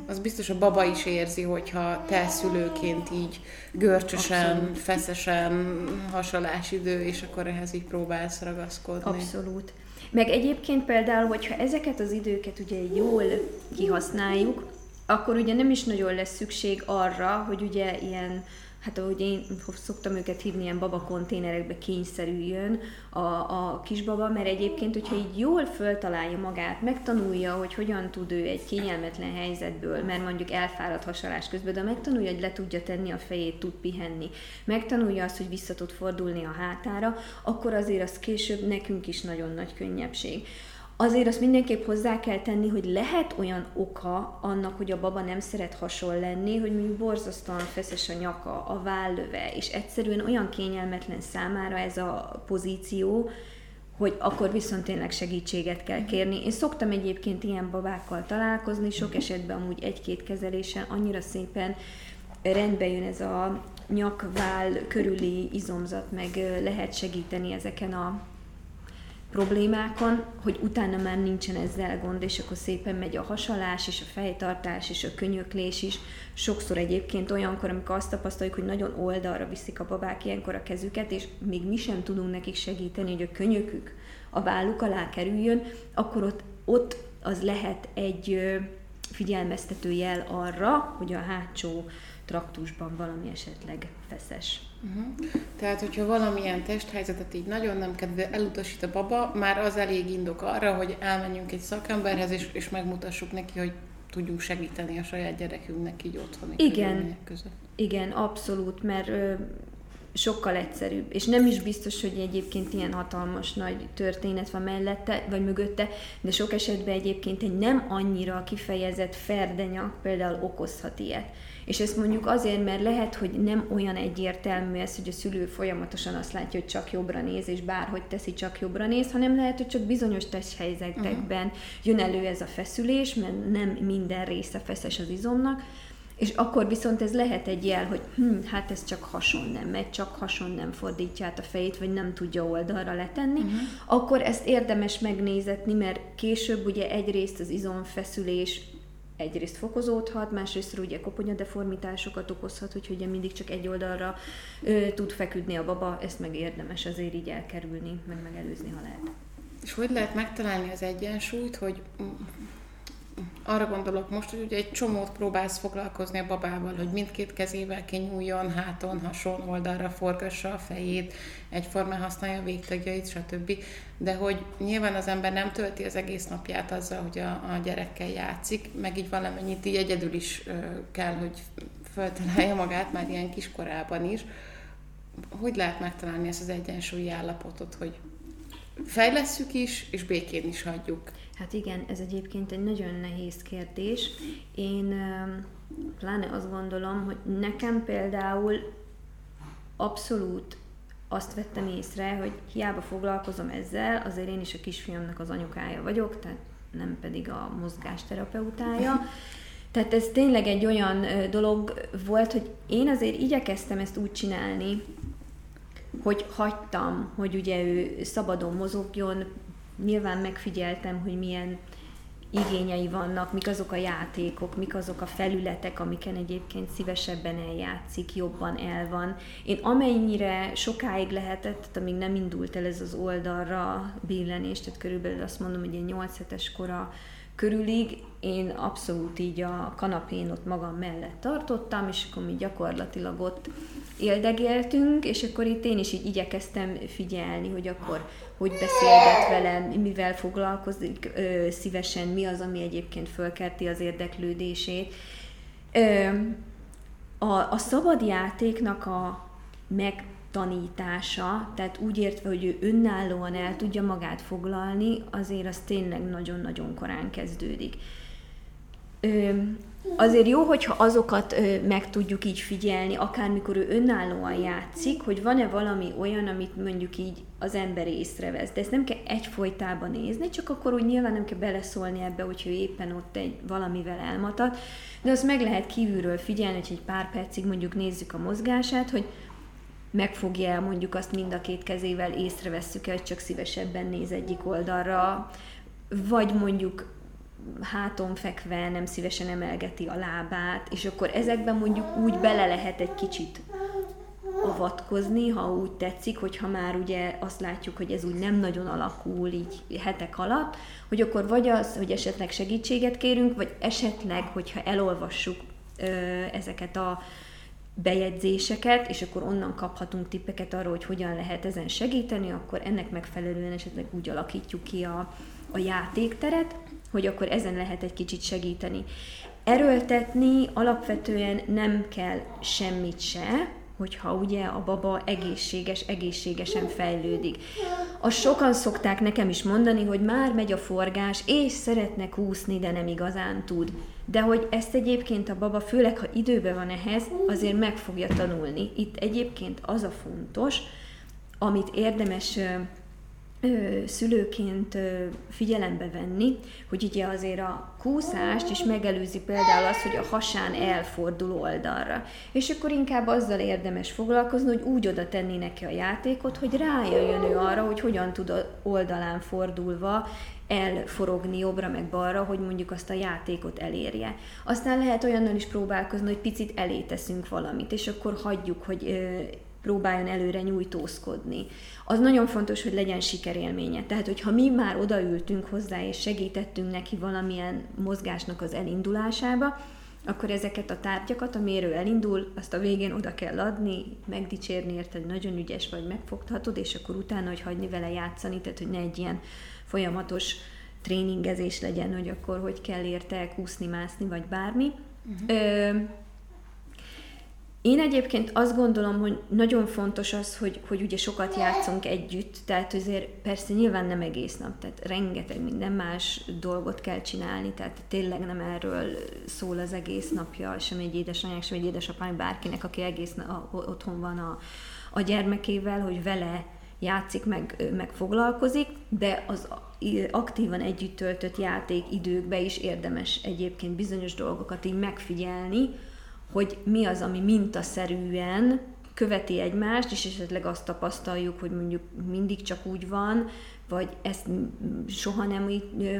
Speaker 2: az biztos a baba is érzi, hogyha te szülőként így görcsösen, Abszolút. feszesen hasalásidő, és akkor ehhez így próbálsz ragaszkodni.
Speaker 1: Abszolút. Meg egyébként például, hogyha ezeket az időket ugye jól kihasználjuk, akkor ugye nem is nagyon lesz szükség arra, hogy ugye ilyen hát ahogy én szoktam őket hívni, ilyen babakonténerekbe kényszerüljön a, a kisbaba, mert egyébként, hogyha így jól föltalálja magát, megtanulja, hogy hogyan tud ő egy kényelmetlen helyzetből, mert mondjuk elfáradt hasalás közben, de megtanulja, hogy le tudja tenni a fejét, tud pihenni, megtanulja azt, hogy vissza tud fordulni a hátára, akkor azért az később nekünk is nagyon nagy könnyebbség. Azért azt mindenképp hozzá kell tenni, hogy lehet olyan oka annak, hogy a baba nem szeret hasonl lenni, hogy mondjuk borzasztóan feszes a nyaka, a vállöve, és egyszerűen olyan kényelmetlen számára ez a pozíció, hogy akkor viszont tényleg segítséget kell kérni. Én szoktam egyébként ilyen babákkal találkozni, sok esetben amúgy egy-két kezelésen annyira szépen rendbe jön ez a nyakvál körüli izomzat, meg lehet segíteni ezeken a problémákon, hogy utána már nincsen ezzel gond, és akkor szépen megy a hasalás, és a fejtartás, és a könyöklés is. Sokszor egyébként olyankor, amikor azt tapasztaljuk, hogy nagyon oldalra viszik a babák ilyenkor a kezüket, és még mi sem tudunk nekik segíteni, hogy a könyökük a válluk alá kerüljön, akkor ott, ott az lehet egy figyelmeztető jel arra, hogy a hátsó traktusban valami esetleg feszes.
Speaker 2: Uh-huh. Tehát, hogyha valamilyen testhelyzetet így nagyon nem kedve elutasít a baba, már az elég indok arra, hogy elmenjünk egy szakemberhez, és, és megmutassuk neki, hogy tudjunk segíteni a saját gyerekünknek így otthoni
Speaker 1: Igen, között. igen, abszolút, mert ö, sokkal egyszerűbb. És nem is biztos, hogy egyébként ilyen hatalmas nagy történet van mellette, vagy mögötte, de sok esetben egyébként egy nem annyira kifejezett ferdenyak például okozhat ilyet. És ezt mondjuk azért, mert lehet, hogy nem olyan egyértelmű ez, hogy a szülő folyamatosan azt látja, hogy csak jobbra néz, és bárhogy teszi, csak jobbra néz, hanem lehet, hogy csak bizonyos testhelyzetekben uh-huh. jön elő ez a feszülés, mert nem minden része feszes az izomnak, és akkor viszont ez lehet egy jel, hogy hm, hát ez csak hason nem megy, csak hason nem fordítja át a fejét, vagy nem tudja oldalra letenni, uh-huh. akkor ezt érdemes megnézetni, mert később ugye egyrészt az izomfeszülés egyrészt fokozódhat, másrészt ugye koponyadeformitásokat okozhat, hogy ugye mindig csak egy oldalra ö, tud feküdni a baba, ezt meg érdemes azért így elkerülni, meg megelőzni, ha lehet.
Speaker 2: És hogy lehet megtalálni az egyensúlyt, hogy arra gondolok most, hogy ugye egy csomót próbálsz foglalkozni a babával, hogy mindkét kezével kinyúljon, háton, hason, oldalra forgassa a fejét, egyformán használja a végtagjait, stb. De hogy nyilván az ember nem tölti az egész napját azzal, hogy a, a gyerekkel játszik, meg így valamennyit így egyedül is ö, kell, hogy föltalálja magát már ilyen kiskorában is. Hogy lehet megtalálni ezt az egyensúlyi állapotot, hogy fejlesszük is, és békén is hagyjuk?
Speaker 1: Hát igen, ez egyébként egy nagyon nehéz kérdés. Én pláne azt gondolom, hogy nekem például abszolút azt vettem észre, hogy hiába foglalkozom ezzel, azért én is a kisfiamnak az anyukája vagyok, tehát nem pedig a mozgásterapeutája. Tehát ez tényleg egy olyan dolog volt, hogy én azért igyekeztem ezt úgy csinálni, hogy hagytam, hogy ugye ő szabadon mozogjon, nyilván megfigyeltem, hogy milyen igényei vannak, mik azok a játékok, mik azok a felületek, amiken egyébként szívesebben eljátszik, jobban el van. Én amennyire sokáig lehetett, tehát amíg nem indult el ez az oldalra billenés, tehát körülbelül azt mondom, hogy egy 8 hetes kora körülig én abszolút így a kanapén ott magam mellett tartottam, és akkor mi gyakorlatilag ott éldegéltünk, és akkor itt én is így igyekeztem figyelni, hogy akkor hogy beszélget velem, mivel foglalkozik ö, szívesen, mi az, ami egyébként fölkerti az érdeklődését. Ö, a, a szabad játéknak a megtanítása, tehát úgy értve, hogy ő önállóan el tudja magát foglalni, azért az tényleg nagyon-nagyon korán kezdődik. Ö, azért jó, hogyha azokat ö, meg tudjuk így figyelni, akármikor ő önállóan játszik, hogy van-e valami olyan, amit mondjuk így az ember észrevesz. De ezt nem kell egyfolytában nézni, csak akkor úgy nyilván nem kell beleszólni ebbe, hogyha ő éppen ott egy valamivel elmatat, de azt meg lehet kívülről figyelni, hogy egy pár percig mondjuk nézzük a mozgását, hogy megfogja mondjuk azt mind a két kezével, észrevesszük el, hogy csak szívesebben néz egyik oldalra, vagy mondjuk háton fekve nem szívesen emelgeti a lábát, és akkor ezekben mondjuk úgy bele lehet egy kicsit avatkozni, ha úgy tetszik, hogyha már ugye azt látjuk, hogy ez úgy nem nagyon alakul így hetek alatt, hogy akkor vagy az, hogy esetleg segítséget kérünk, vagy esetleg, hogyha elolvassuk ö, ezeket a bejegyzéseket, és akkor onnan kaphatunk tippeket arról, hogy hogyan lehet ezen segíteni, akkor ennek megfelelően esetleg úgy alakítjuk ki a, a játékteret, hogy akkor ezen lehet egy kicsit segíteni. Erőltetni alapvetően nem kell semmit se, hogyha ugye a baba egészséges, egészségesen fejlődik. A sokan szokták nekem is mondani, hogy már megy a forgás, és szeretne úszni, de nem igazán tud. De hogy ezt egyébként a baba, főleg ha időben van ehhez, azért meg fogja tanulni. Itt egyébként az a fontos, amit érdemes szülőként figyelembe venni, hogy ugye azért a kúszást is megelőzi például az, hogy a hasán elfordul oldalra. És akkor inkább azzal érdemes foglalkozni, hogy úgy oda tenni neki a játékot, hogy rájöjjön ő arra, hogy hogyan tud oldalán fordulva elforogni jobbra meg balra, hogy mondjuk azt a játékot elérje. Aztán lehet olyannal is próbálkozni, hogy picit elé teszünk valamit, és akkor hagyjuk, hogy próbáljon előre nyújtózkodni. Az nagyon fontos, hogy legyen sikerélménye. Tehát, hogyha mi már odaültünk hozzá, és segítettünk neki valamilyen mozgásnak az elindulásába, akkor ezeket a tárgyakat, amire elindul, azt a végén oda kell adni, megdicsérni érte, hogy nagyon ügyes vagy, megfoghatod, és akkor utána, hogy hagyni vele játszani, tehát hogy ne egy ilyen folyamatos tréningezés legyen, hogy akkor hogy kell érte kúszni, mászni, vagy bármi. Uh-huh. Ö, én egyébként azt gondolom, hogy nagyon fontos az, hogy, hogy ugye sokat játszunk együtt, tehát azért persze nyilván nem egész nap, tehát rengeteg minden más dolgot kell csinálni, tehát tényleg nem erről szól az egész napja, sem egy édesanyák, sem egy édesapány, bárkinek, aki egész nap otthon van a, a gyermekével, hogy vele játszik, meg, meg foglalkozik, de az aktívan együtt töltött játék időkbe is érdemes egyébként bizonyos dolgokat így megfigyelni, hogy mi az, ami mintaszerűen követi egymást, és esetleg azt tapasztaljuk, hogy mondjuk mindig csak úgy van, vagy ezt soha nem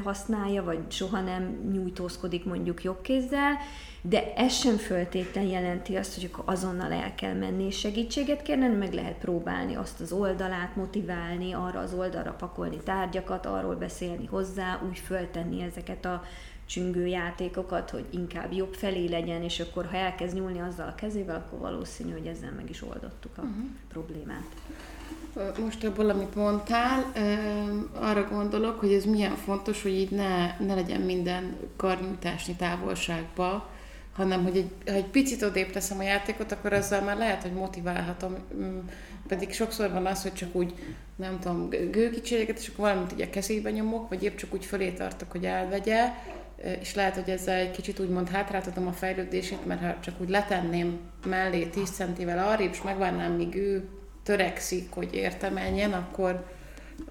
Speaker 1: használja, vagy soha nem nyújtózkodik mondjuk jobb kézzel, de ez sem föltétlen jelenti azt, hogy akkor azonnal el kell menni és segítséget kérni, meg lehet próbálni azt az oldalát, motiválni, arra az oldalra pakolni tárgyakat, arról beszélni hozzá, úgy föltenni ezeket a csüngő játékokat, hogy inkább jobb felé legyen, és akkor ha elkezd nyúlni azzal a kezével, akkor valószínű, hogy ezzel meg is oldottuk a uh-huh. problémát.
Speaker 2: Most ebből, amit mondtál, arra gondolok, hogy ez milyen fontos, hogy így ne, ne legyen minden karnyújtásnyi távolságba, hanem hogy egy, ha egy picit odébb teszem a játékot, akkor ezzel már lehet, hogy motiválhatom. Mm, pedig sokszor van az, hogy csak úgy, nem tudom, gőkicséget, és akkor valamit így a kezébe nyomok, vagy épp csak úgy fölé tartok, hogy elvegye, és lehet, hogy ezzel egy kicsit úgymond hátráltatom a fejlődését, mert ha csak úgy letenném mellé 10 centivel arrébb, és megvárnám, míg ő törekszik, hogy értemeljen, akkor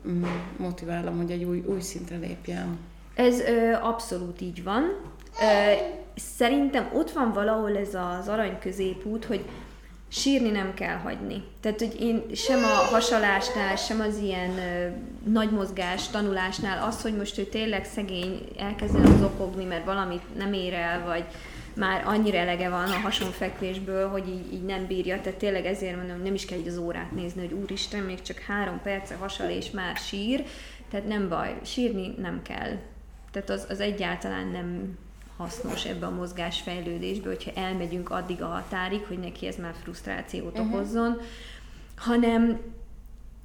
Speaker 2: mm, motiválom, hogy egy új, új szintre lépjen.
Speaker 1: Ez ö, abszolút így van. Ö, szerintem ott van valahol ez az arany középút, hogy sírni nem kell hagyni. Tehát, hogy én sem a hasalásnál, sem az ilyen ö, nagy mozgás tanulásnál az, hogy most ő tényleg szegény elkezden okogni, mert valamit nem ér el, vagy már annyira elege van a hasonfekvésből, hogy így, így nem bírja, tehát tényleg ezért mondom, nem is kell így az órát nézni, hogy úristen, még csak három perce hasal és már sír, tehát nem baj, sírni nem kell. Tehát az, az egyáltalán nem hasznos ebbe a mozgásfejlődésbe, hogyha elmegyünk addig a határig, hogy neki ez már frusztrációt uh-huh. okozzon, hanem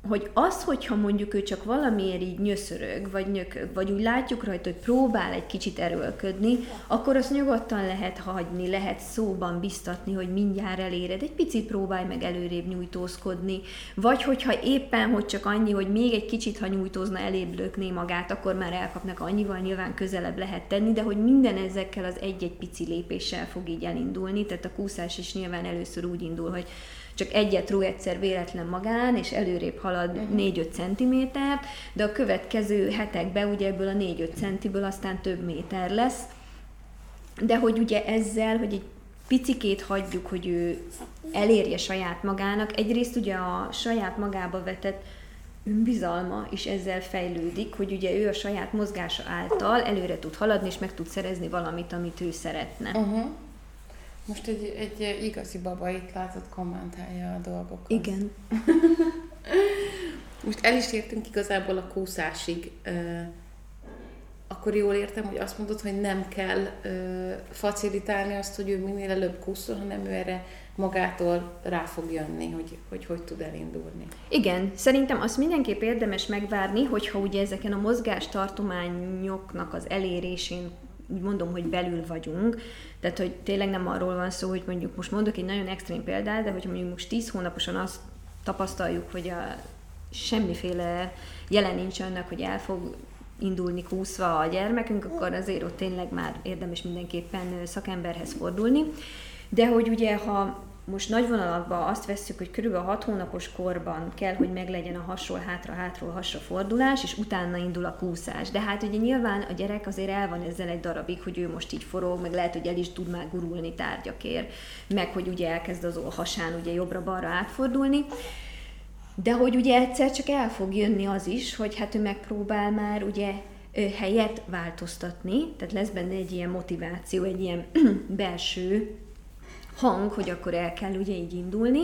Speaker 1: hogy az, hogyha mondjuk ő csak valamiért így nyöszörög, vagy nyökög, vagy úgy látjuk rajta, hogy próbál egy kicsit erőlködni, akkor azt nyugodtan lehet hagyni, lehet szóban biztatni, hogy mindjárt eléred, egy picit próbálj meg előrébb nyújtózkodni, vagy hogyha éppen, hogy csak annyi, hogy még egy kicsit, ha nyújtózna, elébb lökné magát, akkor már elkapnak annyival, nyilván közelebb lehet tenni, de hogy minden ezekkel az egy-egy pici lépéssel fog így elindulni, tehát a kúszás is nyilván először úgy indul, hogy csak egyet ró egyszer véletlen magán, és előrébb halad uh-huh. Mhm. 4-5 centimétert, de a következő hetekben ugye ebből a 4-5 centiből aztán több méter lesz. De hogy ugye ezzel, hogy egy picikét hagyjuk, hogy ő elérje saját magának, egyrészt ugye a saját magába vetett önbizalma is ezzel fejlődik, hogy ugye ő a saját mozgása által előre tud haladni, és meg tud szerezni valamit, amit ő szeretne. Uh-huh.
Speaker 2: Most egy, egy igazi baba itt látott kommentálja a dolgokat.
Speaker 1: Igen.
Speaker 2: Most el is értünk igazából a kúszásig. Akkor jól értem, hogy azt mondod, hogy nem kell facilitálni azt, hogy ő minél előbb kúszol, hanem ő erre magától rá fog jönni, hogy, hogy hogy tud elindulni.
Speaker 1: Igen, szerintem azt mindenképp érdemes megvárni, hogyha ugye ezeken a mozgástartományoknak az elérésén mondom, hogy belül vagyunk, tehát hogy tényleg nem arról van szó, hogy mondjuk most mondok egy nagyon extrém példát, de hogyha mondjuk most 10 hónaposan azt tapasztaljuk, hogy a semmiféle jelen nincs annak, hogy el fog indulni kúszva a gyermekünk, akkor azért ott tényleg már érdemes mindenképpen szakemberhez fordulni. De hogy ugye, ha most nagy vonalakban azt vesszük, hogy körülbelül 6 hónapos korban kell, hogy meglegyen a hasról hátra, hátról hasra fordulás, és utána indul a kúszás. De hát ugye nyilván a gyerek azért el van ezzel egy darabig, hogy ő most így forog, meg lehet, hogy el is tud már gurulni tárgyakért, meg hogy ugye elkezd az hasán ugye jobbra-balra átfordulni. De hogy ugye egyszer csak el fog jönni az is, hogy hát ő megpróbál már ugye helyet változtatni, tehát lesz benne egy ilyen motiváció, egy ilyen belső hang, hogy akkor el kell ugye így indulni,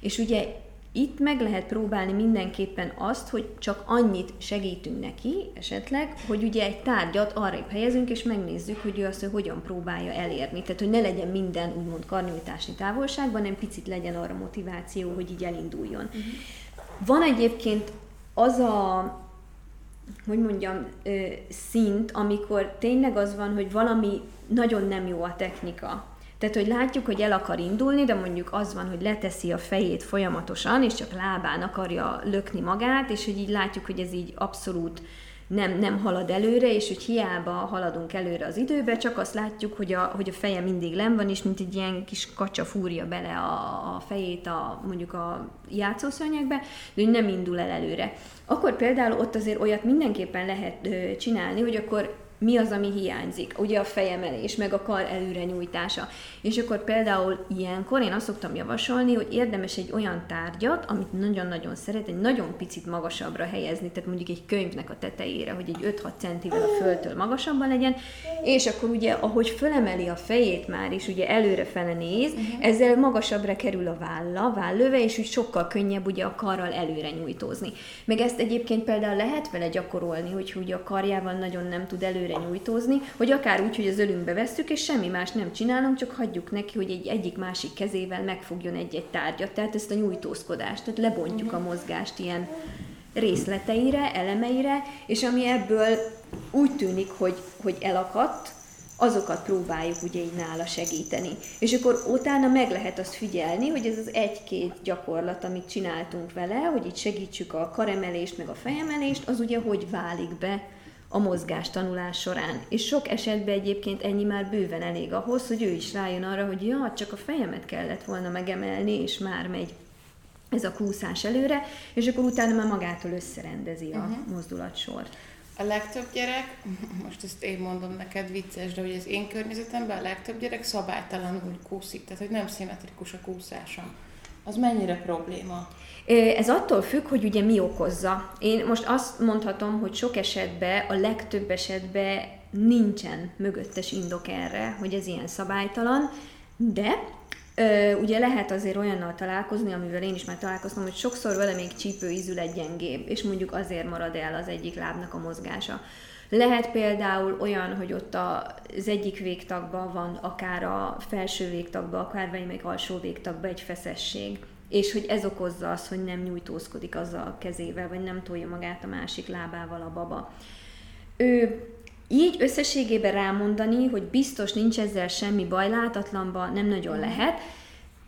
Speaker 1: és ugye itt meg lehet próbálni mindenképpen azt, hogy csak annyit segítünk neki esetleg, hogy ugye egy tárgyat arra helyezünk, és megnézzük, hogy ő azt, hogy hogyan próbálja elérni. Tehát, hogy ne legyen minden úgymond karnyújtásni távolságban, hanem picit legyen arra motiváció, hogy így elinduljon. Uh-huh. Van egyébként az a hogy mondjam, szint, amikor tényleg az van, hogy valami nagyon nem jó a technika. Tehát, hogy látjuk, hogy el akar indulni, de mondjuk az van, hogy leteszi a fejét folyamatosan, és csak lábán akarja lökni magát, és hogy így látjuk, hogy ez így abszolút nem, nem halad előre, és hogy hiába haladunk előre az időbe, csak azt látjuk, hogy a, hogy a feje mindig len van, és mint egy ilyen kis kacsa fúrja bele a, a fejét a, mondjuk a játszószörnyekbe, de hogy nem indul el előre. Akkor például ott azért olyat mindenképpen lehet ö, csinálni, hogy akkor mi az, ami hiányzik. Ugye a fejemelés, meg a kar előre nyújtása. És akkor például ilyenkor én azt szoktam javasolni, hogy érdemes egy olyan tárgyat, amit nagyon-nagyon szeret, egy nagyon picit magasabbra helyezni, tehát mondjuk egy könyvnek a tetejére, hogy egy 5-6 centivel a földtől magasabban legyen, és akkor ugye, ahogy fölemeli a fejét már is, ugye előre fele néz, uh-huh. ezzel magasabbra kerül a válla, vállöve, és úgy sokkal könnyebb ugye a karral előre nyújtózni. Meg ezt egyébként például lehet vele gyakorolni, hogy ugye a karjával nagyon nem tud előre előre nyújtózni, hogy akár úgy, hogy az ölünkbe vesszük, és semmi más nem csinálunk, csak hagyjuk neki, hogy egy egyik-másik kezével megfogjon egy-egy tárgyat. Tehát ezt a nyújtózkodást, tehát lebontjuk a mozgást ilyen részleteire, elemeire, és ami ebből úgy tűnik, hogy, hogy elakadt, azokat próbáljuk ugye így nála segíteni. És akkor utána meg lehet azt figyelni, hogy ez az egy-két gyakorlat, amit csináltunk vele, hogy itt segítsük a karemelést, meg a fejemelést, az ugye hogy válik be a mozgás tanulás során. És sok esetben egyébként ennyi már bőven elég ahhoz, hogy ő is rájön arra, hogy ja, csak a fejemet kellett volna megemelni, és már megy ez a kúszás előre, és akkor utána már magától összerendezi a uh-huh. mozdulatsort.
Speaker 2: A legtöbb gyerek, most ezt én mondom neked vicces, de hogy az én környezetemben a legtöbb gyerek szabálytalanul kúszik, tehát hogy nem szimmetrikus a kúszása. Az mennyire probléma?
Speaker 1: Ez attól függ, hogy ugye mi okozza. Én most azt mondhatom, hogy sok esetben, a legtöbb esetben nincsen mögöttes indok erre, hogy ez ilyen szabálytalan, de Ö, ugye lehet azért olyannal találkozni, amivel én is már találkoztam, hogy sokszor vele még csípőízület gyengébb, és mondjuk azért marad el az egyik lábnak a mozgása. Lehet például olyan, hogy ott az egyik végtagban van akár a felső végtagban, akár valamelyik alsó végtagban egy feszesség és hogy ez okozza azt, hogy nem nyújtózkodik azzal a kezével, vagy nem tolja magát a másik lábával a baba. Ő így összességében rámondani, hogy biztos nincs ezzel semmi baj, látatlanban nem nagyon lehet,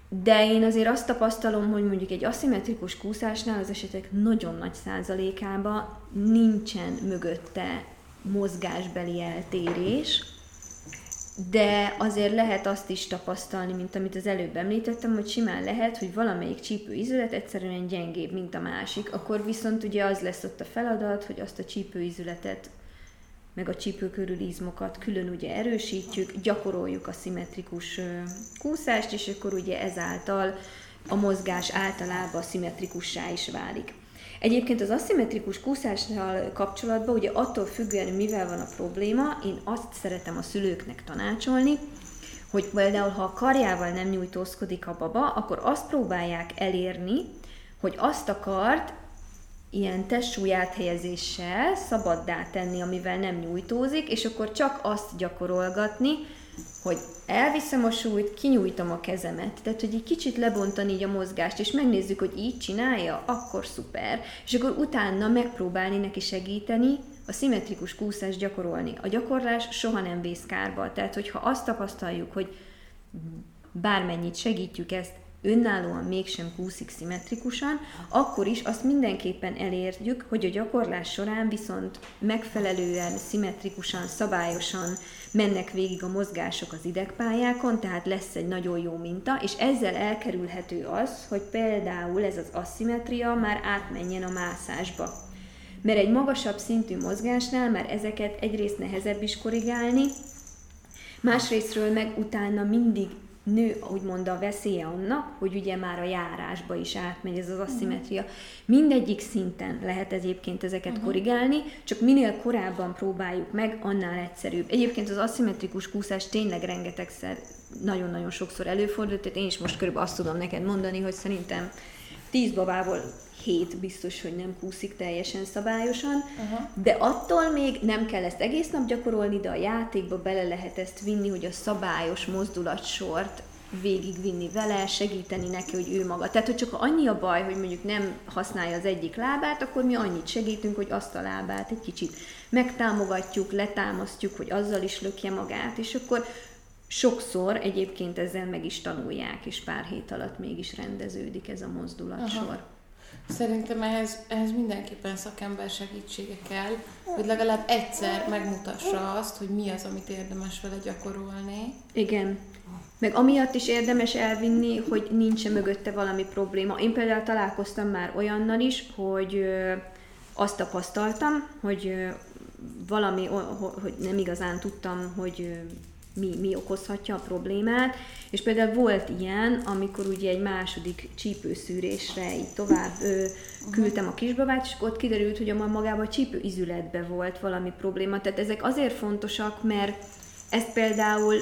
Speaker 1: de én azért azt tapasztalom, hogy mondjuk egy aszimmetrikus kúszásnál az esetek nagyon nagy százalékában nincsen mögötte mozgásbeli eltérés, de azért lehet azt is tapasztalni, mint amit az előbb említettem, hogy simán lehet, hogy valamelyik csípőizület egyszerűen gyengébb, mint a másik, akkor viszont ugye az lesz ott a feladat, hogy azt a csípőizületet meg a csípő körül izmokat külön ugye erősítjük, gyakoroljuk a szimmetrikus kúszást, és akkor ugye ezáltal a mozgás általában szimmetrikussá is válik. Egyébként az aszimmetrikus kúszással kapcsolatban, ugye attól függően, mivel van a probléma, én azt szeretem a szülőknek tanácsolni, hogy például, ha a karjával nem nyújtózkodik a baba, akkor azt próbálják elérni, hogy azt a kart ilyen testsúly áthelyezéssel szabaddá tenni, amivel nem nyújtózik, és akkor csak azt gyakorolgatni, hogy elviszem a súlyt, kinyújtom a kezemet. Tehát, hogy egy kicsit lebontani így a mozgást, és megnézzük, hogy így csinálja, akkor szuper. És akkor utána megpróbálni neki segíteni, a szimmetrikus kúszást gyakorolni. A gyakorlás soha nem vész kárba. Tehát, hogyha azt tapasztaljuk, hogy bármennyit segítjük ezt, önállóan mégsem kúszik szimmetrikusan, akkor is azt mindenképpen elérjük, hogy a gyakorlás során viszont megfelelően, szimmetrikusan, szabályosan mennek végig a mozgások az idegpályákon, tehát lesz egy nagyon jó minta, és ezzel elkerülhető az, hogy például ez az asszimetria már átmenjen a mászásba. Mert egy magasabb szintű mozgásnál már ezeket egyrészt nehezebb is korrigálni, másrésztről meg utána mindig nő, úgymond a veszélye annak, hogy ugye már a járásba is átmegy ez az asszimetria. Mindegyik szinten lehet egyébként ezeket uh-huh. korrigálni, csak minél korábban próbáljuk meg, annál egyszerűbb. Egyébként az aszimmetrikus kúszás tényleg rengetegszer, nagyon-nagyon sokszor előfordult, tehát én is most körülbelül azt tudom neked mondani, hogy szerintem tíz babából hét biztos, hogy nem kúszik teljesen szabályosan, uh-huh. de attól még nem kell ezt egész nap gyakorolni, de a játékba bele lehet ezt vinni, hogy a szabályos mozdulatsort végigvinni vele, segíteni neki, hogy ő maga. Tehát, hogy csak annyi a baj, hogy mondjuk nem használja az egyik lábát, akkor mi annyit segítünk, hogy azt a lábát egy kicsit megtámogatjuk, letámasztjuk, hogy azzal is lökje magát, és akkor sokszor egyébként ezzel meg is tanulják, és pár hét alatt mégis rendeződik ez a mozdulatsor. Aha.
Speaker 2: Szerintem ehhez, ehhez mindenképpen szakember segítsége kell, hogy legalább egyszer megmutassa azt, hogy mi az, amit érdemes vele gyakorolni.
Speaker 1: Igen. Meg amiatt is érdemes elvinni, hogy nincs mögötte valami probléma. Én például találkoztam már olyannal is, hogy azt tapasztaltam, hogy valami, hogy nem igazán tudtam, hogy mi, mi okozhatja a problémát, és például volt ilyen, amikor ugye egy második csípőszűrésre így tovább ö, küldtem a kisbabát, és ott kiderült, hogy a magában a csípő izületbe volt valami probléma. Tehát ezek azért fontosak, mert ezt például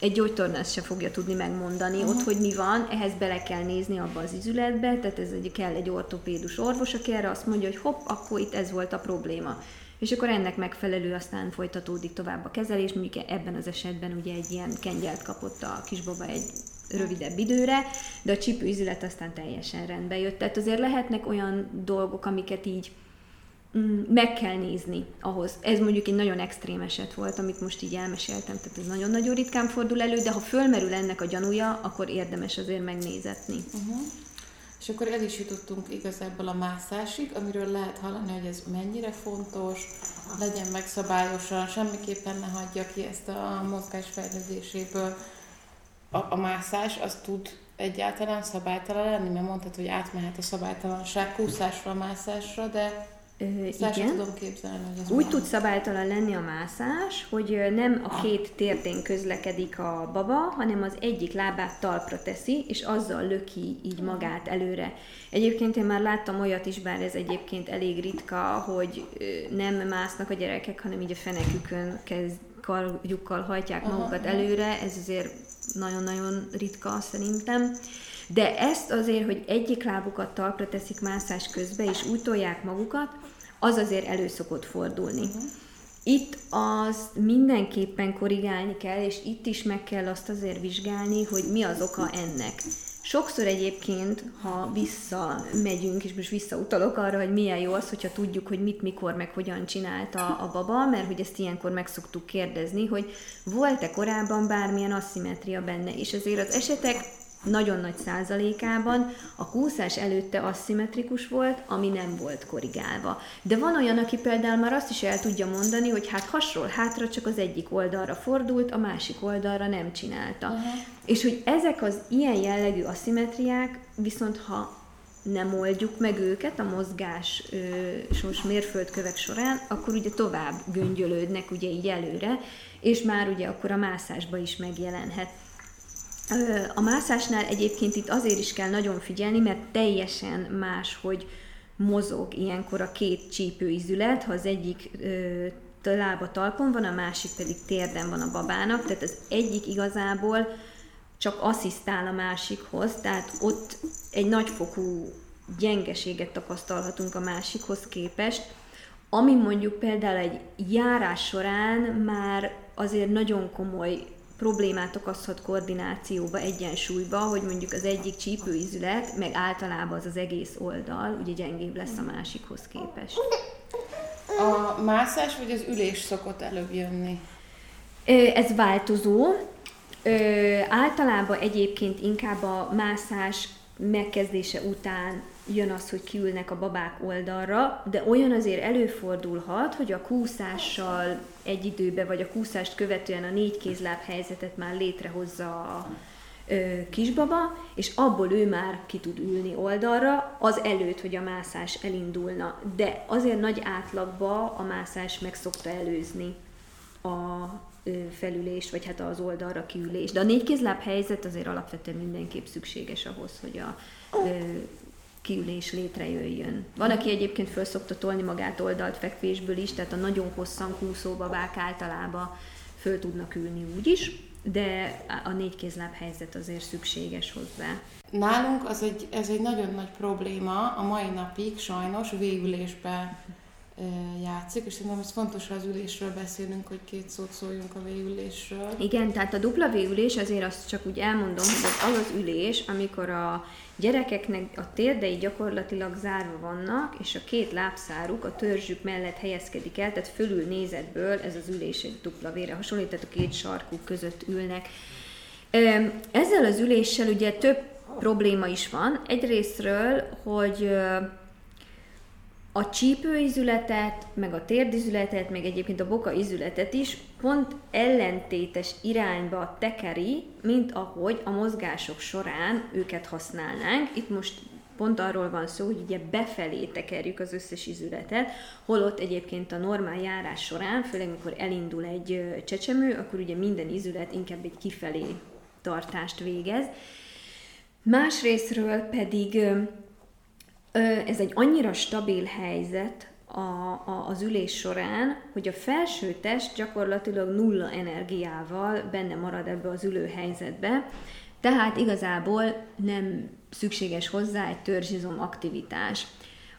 Speaker 1: egy gyógytornász se fogja tudni megmondani uh-huh. ott, hogy mi van, ehhez bele kell nézni abba az izületbe, tehát ez egy, kell egy ortopédus orvos, aki erre azt mondja, hogy hopp, akkor itt ez volt a probléma és akkor ennek megfelelő aztán folytatódik tovább a kezelés, mondjuk ebben az esetben ugye egy ilyen kengyelt kapott a kisbaba egy rövidebb időre, de a csípőizület aztán teljesen rendbe jött. Tehát azért lehetnek olyan dolgok, amiket így mm, meg kell nézni ahhoz. Ez mondjuk egy nagyon extrém eset volt, amit most így elmeséltem, tehát ez nagyon-nagyon ritkán fordul elő, de ha fölmerül ennek a gyanúja, akkor érdemes azért megnézetni. Uh-huh.
Speaker 2: És akkor el is jutottunk igazából a mászásig, amiről lehet hallani, hogy ez mennyire fontos, legyen megszabályosan, semmiképpen ne hagyja ki ezt a mozgás fejlődéséből. A, a mászás az tud egyáltalán szabálytalan lenni, mert mondtad, hogy átmehet a szabálytalanság kúszásra, mászásra, de Ö, igen. tudom képzelni, hogy ez
Speaker 1: Úgy tud szabálytalan lenni a mászás, hogy nem a két térdén közlekedik a baba, hanem az egyik lábát talpra teszi, és azzal löki így magát előre. Egyébként én már láttam olyat is, bár ez egyébként elég ritka, hogy nem másznak a gyerekek, hanem így a fenekükön kezd, karjukkal hajtják magukat aha, előre, ez azért nagyon-nagyon ritka szerintem. De ezt azért, hogy egyik lábukat talpra teszik mászás közben, és úgy tolják magukat, az azért elő szokott fordulni. Uh-huh. Itt az mindenképpen korrigálni kell, és itt is meg kell azt azért vizsgálni, hogy mi az oka ennek. Sokszor egyébként, ha visszamegyünk, és most visszautalok arra, hogy milyen jó az, hogyha tudjuk, hogy mit, mikor, meg hogyan csinálta a baba, mert hogy ezt ilyenkor meg szoktuk kérdezni, hogy volt-e korábban bármilyen asszimetria benne, és azért az esetek nagyon nagy százalékában a kúszás előtte aszimmetrikus volt, ami nem volt korrigálva. De van olyan, aki például már azt is el tudja mondani, hogy hát hasról hátra csak az egyik oldalra fordult, a másik oldalra nem csinálta. Uh-huh. És hogy ezek az ilyen jellegű aszimetriák, viszont ha nem oldjuk meg őket a mozgás sos mérföldkövek során, akkor ugye tovább göngyölődnek ugye így előre, és már ugye akkor a mászásba is megjelenhet. A mászásnál egyébként itt azért is kell nagyon figyelni, mert teljesen más, hogy mozog ilyenkor a két csípőizület, ha az egyik ö, lába talpon van, a másik pedig térden van a babának, tehát az egyik igazából csak asszisztál a másikhoz, tehát ott egy nagyfokú gyengeséget tapasztalhatunk a másikhoz képest, ami mondjuk például egy járás során már azért nagyon komoly problémát okozhat koordinációba, egyensúlyba, hogy mondjuk az egyik csípőizület, meg általában az az egész oldal, ugye gyengébb lesz a másikhoz képest.
Speaker 2: A mászás vagy az ülés szokott előbb jönni?
Speaker 1: Ez változó. Általában egyébként inkább a mászás megkezdése után jön az, hogy kiülnek a babák oldalra, de olyan azért előfordulhat, hogy a kúszással egy időbe, vagy a kúszást követően a négy kézláb helyzetet már létrehozza a ö, kisbaba, és abból ő már ki tud ülni oldalra, az előtt, hogy a mászás elindulna. De azért nagy átlagba a mászás meg szokta előzni a ö, felülést, vagy hát az oldalra kiülést. De a négy kézláb helyzet azért alapvetően mindenképp szükséges ahhoz, hogy a kiülés létrejöjjön. Van, aki egyébként föl szokta tolni magát oldalt fekvésből is, tehát a nagyon hosszan kúszó babák általában föl tudnak ülni úgy is, de a négy kézláb helyzet azért szükséges hozzá.
Speaker 2: Nálunk az egy, ez egy nagyon nagy probléma, a mai napig sajnos végülésbe játszik, és szerintem ez fontos, ha az ülésről beszélünk, hogy két szót szóljunk a végülésről.
Speaker 1: Igen, tehát a dupla végülés, azért azt csak úgy elmondom, hogy az az ülés, amikor a gyerekeknek a térdei gyakorlatilag zárva vannak, és a két lábszáruk a törzsük mellett helyezkedik el, tehát fölül nézetből ez az ülés egy dupla vére hasonlít, tehát a két sarkuk között ülnek. Ezzel az üléssel ugye több probléma is van. Egyrésztről, hogy a csípőizületet, meg a térdizületet, meg egyébként a boka izületet is pont ellentétes irányba tekeri, mint ahogy a mozgások során őket használnánk. Itt most pont arról van szó, hogy ugye befelé tekerjük az összes izületet, holott egyébként a normál járás során, főleg mikor elindul egy csecsemő, akkor ugye minden izület inkább egy kifelé tartást végez. Másrésztről pedig ez egy annyira stabil helyzet a, a, az ülés során, hogy a felső test gyakorlatilag nulla energiával benne marad ebbe az ülő helyzetbe, tehát igazából nem szükséges hozzá egy törzsizom aktivitás.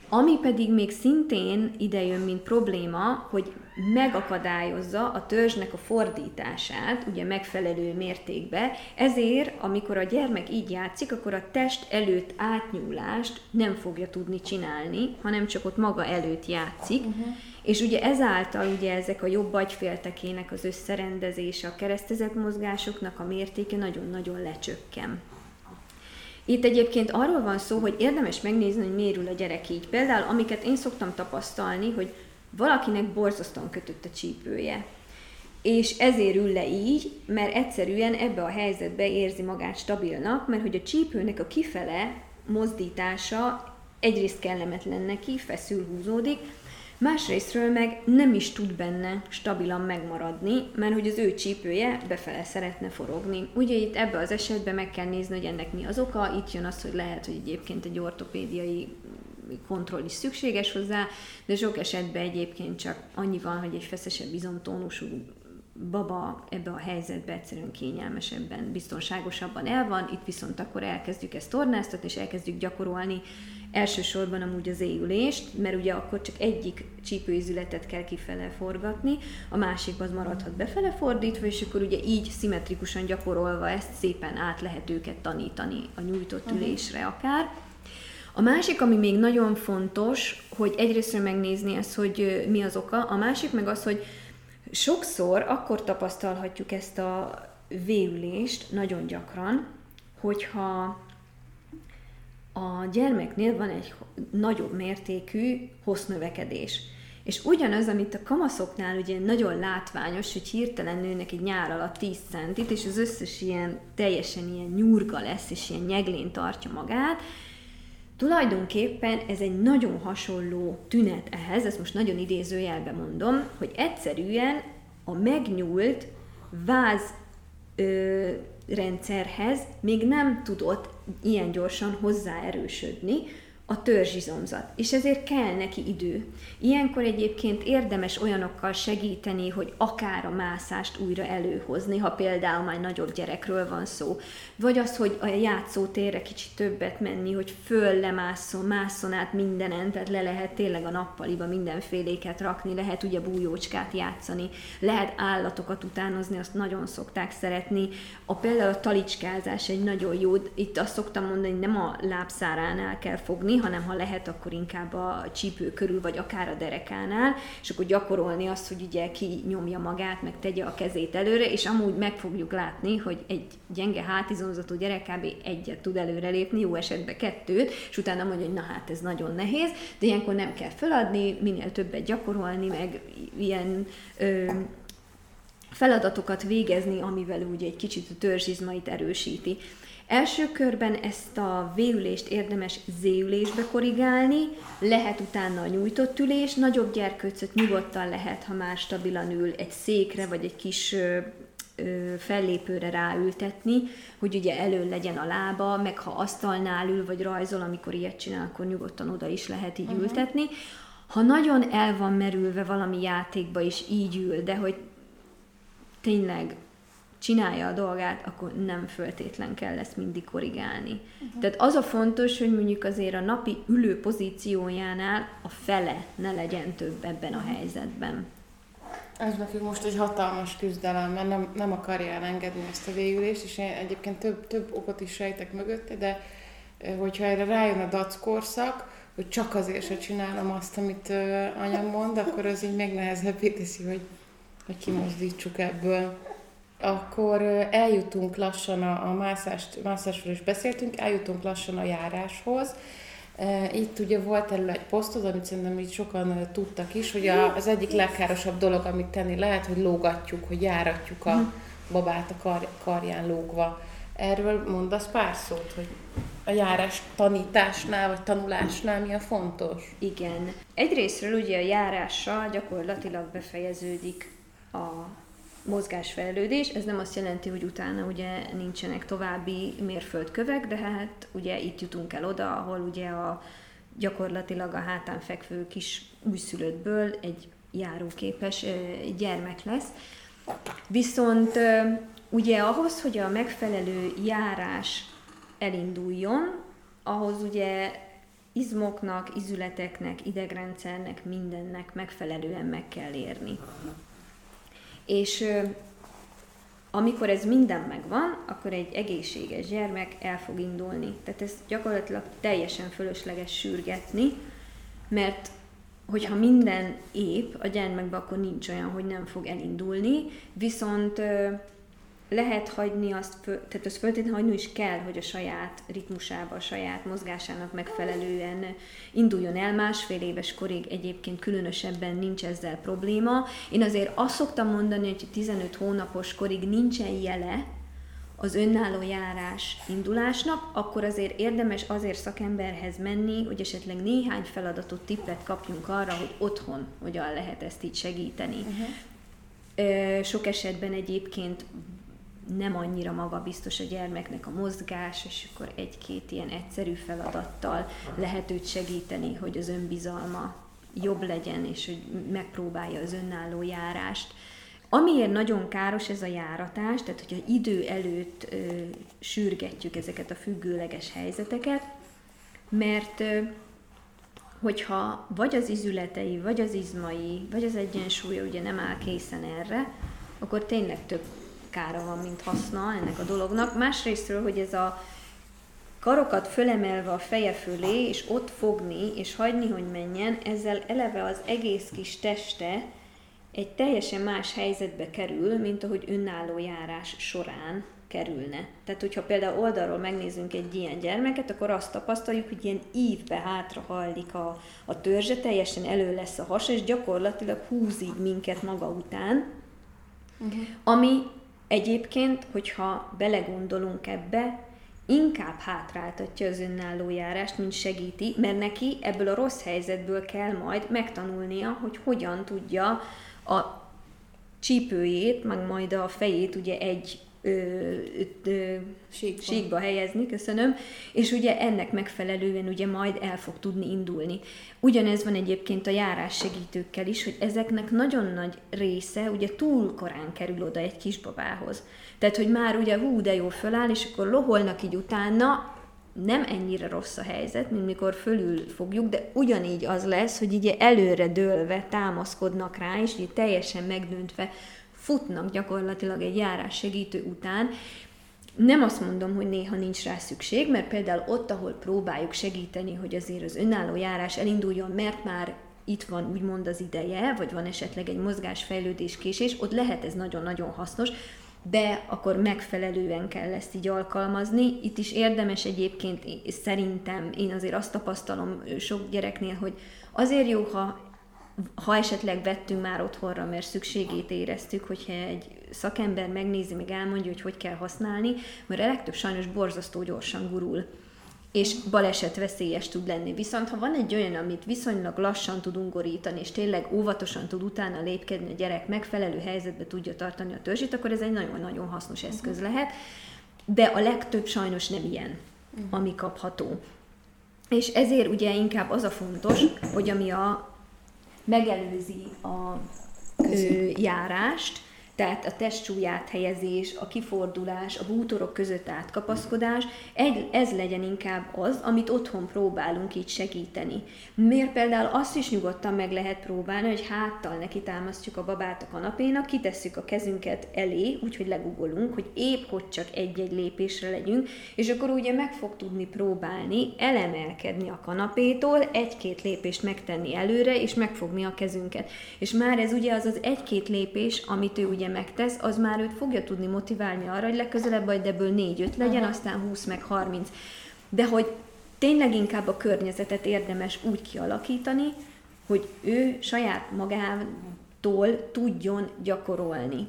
Speaker 1: Ami pedig még szintén idejön, mint probléma, hogy megakadályozza a törzsnek a fordítását, ugye megfelelő mértékbe, ezért, amikor a gyermek így játszik, akkor a test előtt átnyúlást nem fogja tudni csinálni, hanem csak ott maga előtt játszik, uh-huh. és ugye ezáltal ugye ezek a jobb agyféltekének az összerendezése, a keresztezett mozgásoknak a mértéke nagyon-nagyon lecsökken. Itt egyébként arról van szó, hogy érdemes megnézni, hogy miért ül a gyerek így. Például, amiket én szoktam tapasztalni, hogy valakinek borzasztóan kötött a csípője. És ezért ül le így, mert egyszerűen ebbe a helyzetbe érzi magát stabilnak, mert hogy a csípőnek a kifele mozdítása egyrészt kellemetlen neki, feszül, húzódik, másrésztről meg nem is tud benne stabilan megmaradni, mert hogy az ő csípője befele szeretne forogni. Ugye itt ebbe az esetben meg kell nézni, hogy ennek mi az oka, itt jön az, hogy lehet, hogy egyébként egy ortopédiai kontroll is szükséges hozzá, de sok esetben egyébként csak annyi van, hogy egy feszesebb izomtónusú baba ebbe a helyzetbe egyszerűen kényelmesebben, biztonságosabban el van, itt viszont akkor elkezdjük ezt tornáztatni, és elkezdjük gyakorolni elsősorban amúgy az éjülést, mert ugye akkor csak egyik csípőizületet kell kifele forgatni, a másik az maradhat befele fordítva, és akkor ugye így szimmetrikusan gyakorolva ezt szépen át lehet őket tanítani a nyújtott ülésre akár. A másik, ami még nagyon fontos, hogy egyrészt megnézni ezt, hogy mi az oka, a másik meg az, hogy sokszor akkor tapasztalhatjuk ezt a véülést nagyon gyakran, hogyha a gyermeknél van egy nagyobb mértékű hossznövekedés. És ugyanaz, amit a kamaszoknál ugye nagyon látványos, hogy hirtelen nőnek egy nyár alatt 10 centit, és az összes ilyen teljesen ilyen nyurga lesz, és ilyen nyeglén tartja magát, Tulajdonképpen ez egy nagyon hasonló tünet ehhez, ezt most nagyon idézőjelben mondom, hogy egyszerűen a megnyúlt váz ö, rendszerhez még nem tudott ilyen gyorsan hozzáerősödni, a törzsizomzat, és ezért kell neki idő. Ilyenkor egyébként érdemes olyanokkal segíteni, hogy akár a mászást újra előhozni, ha például már nagyobb gyerekről van szó, vagy az, hogy a játszótérre kicsit többet menni, hogy föl lemásszon, másszon át mindenen, tehát le lehet tényleg a nappaliba mindenféléket rakni, lehet ugye bújócskát játszani, lehet állatokat utánozni, azt nagyon szokták szeretni. A például a talicskázás egy nagyon jó, itt azt szoktam mondani, nem a lábszáránál kell fogni, hanem ha lehet, akkor inkább a csípő körül, vagy akár a derekánál, és akkor gyakorolni azt, hogy ugye ki nyomja magát, meg tegye a kezét előre, és amúgy meg fogjuk látni, hogy egy gyenge hátizomzatú gyerek kb. egyet tud előrelépni, jó esetben kettőt, és utána mondja, hogy na hát ez nagyon nehéz, de ilyenkor nem kell feladni, minél többet gyakorolni, meg ilyen ö, feladatokat végezni, amivel ugye egy kicsit a törzsizmait erősíti. Első körben ezt a V-ülést érdemes Z-ülésbe korrigálni, lehet utána a nyújtott ülés, nagyobb gyerkőcöt nyugodtan lehet, ha már stabilan ül egy székre, vagy egy kis ö, ö, fellépőre ráültetni, hogy ugye elő legyen a lába, meg ha asztalnál ül, vagy rajzol, amikor ilyet csinál, akkor nyugodtan oda is lehet így uh-huh. ültetni. Ha nagyon el van merülve valami játékba is így ül, de hogy tényleg csinálja a dolgát, akkor nem föltétlen kell ezt mindig korrigálni. Uh-huh. Tehát az a fontos, hogy mondjuk azért a napi ülő pozíciójánál a fele ne legyen több ebben a helyzetben.
Speaker 2: Ez nekünk most egy hatalmas küzdelem, mert nem, nem akarja elengedni ezt a végülést, és én egyébként több, több okot is sejtek mögötte, de hogyha erre rájön a dac korszak, hogy csak azért se csinálom azt, amit anyám mond, akkor az így megnehezebbé teszi, hogy, hogy kimozdítsuk ebből akkor eljutunk lassan a, a mászást, mászásról is beszéltünk, eljutunk lassan a járáshoz. Itt ugye volt elő egy posztod, amit szerintem így sokan tudtak is, hogy az egyik legkárosabb dolog, amit tenni lehet, hogy lógatjuk, hogy járatjuk a mhm. babát a kar, karján lógva. Erről mondasz pár szót, hogy a járás tanításnál vagy tanulásnál mi a fontos?
Speaker 1: Igen. Egyrésztről ugye a járással gyakorlatilag befejeződik a mozgásfejlődés, ez nem azt jelenti, hogy utána ugye nincsenek további mérföldkövek, de hát ugye itt jutunk el oda, ahol ugye a gyakorlatilag a hátán fekvő kis újszülöttből egy járóképes gyermek lesz. Viszont ugye ahhoz, hogy a megfelelő járás elinduljon, ahhoz ugye izmoknak, izületeknek, idegrendszernek, mindennek megfelelően meg kell érni. És amikor ez minden megvan, akkor egy egészséges gyermek el fog indulni. Tehát ez gyakorlatilag teljesen fölösleges sürgetni, mert hogyha minden épp a gyermekben, akkor nincs olyan, hogy nem fog elindulni, viszont lehet hagyni azt, tehát az föltétlenül hagyni is kell, hogy a saját ritmusába, a saját mozgásának megfelelően induljon el. Másfél éves korig egyébként különösebben nincs ezzel probléma. Én azért azt szoktam mondani, hogy 15 hónapos korig nincsen jele az önálló járás indulásnak, akkor azért érdemes azért szakemberhez menni, hogy esetleg néhány feladatot, tippet kapjunk arra, hogy otthon hogyan lehet ezt így segíteni. Uh-huh. Sok esetben egyébként nem annyira magabiztos a gyermeknek a mozgás, és akkor egy-két ilyen egyszerű feladattal lehet őt segíteni, hogy az önbizalma jobb legyen, és hogy megpróbálja az önálló járást. Amiért nagyon káros ez a járatás, tehát hogyha idő előtt ö, sürgetjük ezeket a függőleges helyzeteket, mert ö, hogyha vagy az izületei, vagy az izmai, vagy az egyensúlya ugye nem áll készen erre, akkor tényleg több kára van, mint haszna ennek a dolognak. Másrésztről, hogy ez a karokat fölemelve a feje fölé, és ott fogni, és hagyni, hogy menjen, ezzel eleve az egész kis teste egy teljesen más helyzetbe kerül, mint ahogy önálló járás során kerülne. Tehát, hogyha például oldalról megnézünk egy ilyen gyermeket, akkor azt tapasztaljuk, hogy ilyen ívbe hátra hajlik a, a törzse, teljesen elő lesz a hasa, és gyakorlatilag húz így minket maga után, uh-huh. ami Egyébként, hogyha belegondolunk ebbe, inkább hátráltatja az önálló járást, mint segíti, mert neki ebből a rossz helyzetből kell majd megtanulnia, hogy hogyan tudja a csípőjét, meg majd a fejét ugye egy ö, ö, síkba. síkba helyezni, köszönöm, és ugye ennek megfelelően ugye majd el fog tudni indulni. Ugyanez van egyébként a járás segítőkkel is, hogy ezeknek nagyon nagy része ugye túl korán kerül oda egy kisbabához. Tehát, hogy már ugye hú, de jó föláll, és akkor loholnak így utána, nem ennyire rossz a helyzet, mint mikor fölül fogjuk, de ugyanígy az lesz, hogy így előre dőlve támaszkodnak rá, és így teljesen megdöntve futnak gyakorlatilag egy járás segítő után, Nem azt mondom, hogy néha nincs rá szükség, mert például ott, ahol próbáljuk segíteni, hogy azért az önálló járás elinduljon, mert már itt van úgymond az ideje, vagy van esetleg egy mozgásfejlődés késés, ott lehet ez nagyon-nagyon hasznos, de akkor megfelelően kell ezt így alkalmazni. Itt is érdemes egyébként, szerintem, én azért azt tapasztalom sok gyereknél, hogy azért jó, ha ha esetleg vettünk már otthonra, mert szükségét éreztük, hogyha egy szakember megnézi, meg elmondja, hogy hogy kell használni, mert a legtöbb sajnos borzasztó gyorsan gurul és baleset veszélyes tud lenni. Viszont ha van egy olyan, amit viszonylag lassan tud ungorítani, és tényleg óvatosan tud utána lépkedni a gyerek, megfelelő helyzetbe tudja tartani a törzsit, akkor ez egy nagyon-nagyon hasznos eszköz lehet. De a legtöbb sajnos nem ilyen, ami kapható. És ezért ugye inkább az a fontos, hogy ami a megelőzi a ö, járást, tehát a testsúlyát helyezés, a kifordulás, a bútorok között átkapaszkodás, egy, ez legyen inkább az, amit otthon próbálunk így segíteni. Miért például azt is nyugodtan meg lehet próbálni, hogy háttal neki támasztjuk a babát a kanapénak, kitesszük a kezünket elé, úgyhogy legugolunk, hogy épp hogy csak egy-egy lépésre legyünk, és akkor ugye meg fog tudni próbálni elemelkedni a kanapétól, egy-két lépést megtenni előre, és megfogni a kezünket. És már ez ugye az az egy-két lépés, amit ő ugye ugye megtesz, az már őt fogja tudni motiválni arra, hogy legközelebb majd ebből 4-5 legyen, uh-huh. aztán 20 meg 30. De hogy tényleg inkább a környezetet érdemes úgy kialakítani, hogy ő saját magától tudjon gyakorolni.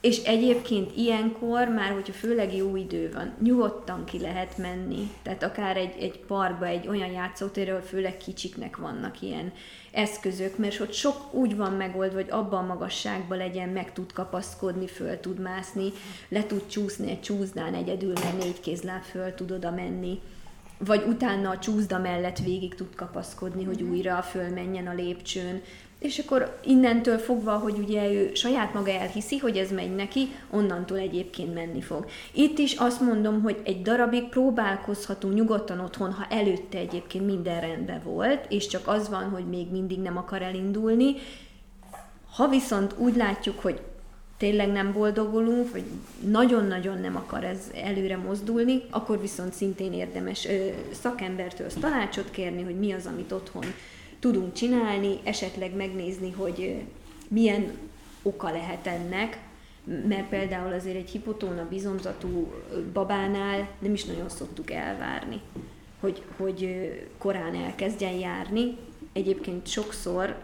Speaker 1: És egyébként ilyenkor már, hogyha főleg jó idő van, nyugodtan ki lehet menni. Tehát akár egy, egy parkba, egy olyan játszótérről, főleg kicsiknek vannak ilyen eszközök, mert ott sok úgy van megoldva, hogy abban a magasságban legyen, meg tud kapaszkodni, föl tud mászni, le tud csúszni egy csúszdán egyedül, mert négy kézláb föl tud oda menni vagy utána a csúszda mellett végig tud kapaszkodni, hogy mhm. újra fölmenjen a lépcsőn. És akkor innentől fogva, hogy ugye ő saját maga elhiszi, hogy ez megy neki, onnantól egyébként menni fog. Itt is azt mondom, hogy egy darabig próbálkozhatunk nyugodtan otthon, ha előtte egyébként minden rendben volt, és csak az van, hogy még mindig nem akar elindulni. Ha viszont úgy látjuk, hogy tényleg nem boldogulunk, vagy nagyon-nagyon nem akar ez előre mozdulni, akkor viszont szintén érdemes ö, szakembertől tanácsot kérni, hogy mi az, amit otthon tudunk csinálni, esetleg megnézni, hogy milyen oka lehet ennek, mert például azért egy hipotóna bizomzatú babánál nem is nagyon szoktuk elvárni, hogy, hogy korán elkezdjen járni. Egyébként sokszor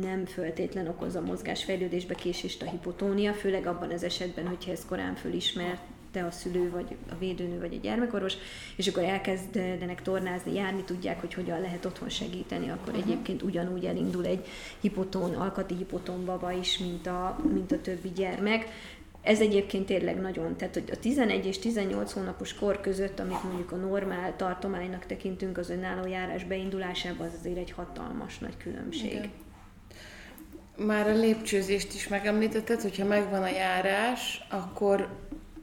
Speaker 1: nem föltétlen okoz a mozgásfejlődésbe késést a hipotónia, főleg abban az esetben, hogyha ez korán fölismert te a szülő, vagy a védőnő, vagy a gyermekorvos, és akkor elkezdenek tornázni, járni, tudják, hogy hogyan lehet otthon segíteni, akkor uh-huh. egyébként ugyanúgy elindul egy hipotón, alkati hipotón baba is, mint a, mint a többi gyermek. Ez egyébként tényleg nagyon, tehát hogy a 11 és 18 hónapos kor között, amit mondjuk a normál tartománynak tekintünk az önálló járás beindulásában, az azért egy hatalmas nagy különbség. Igen.
Speaker 2: Már a lépcsőzést is megemlítetted, hogyha megvan a járás, akkor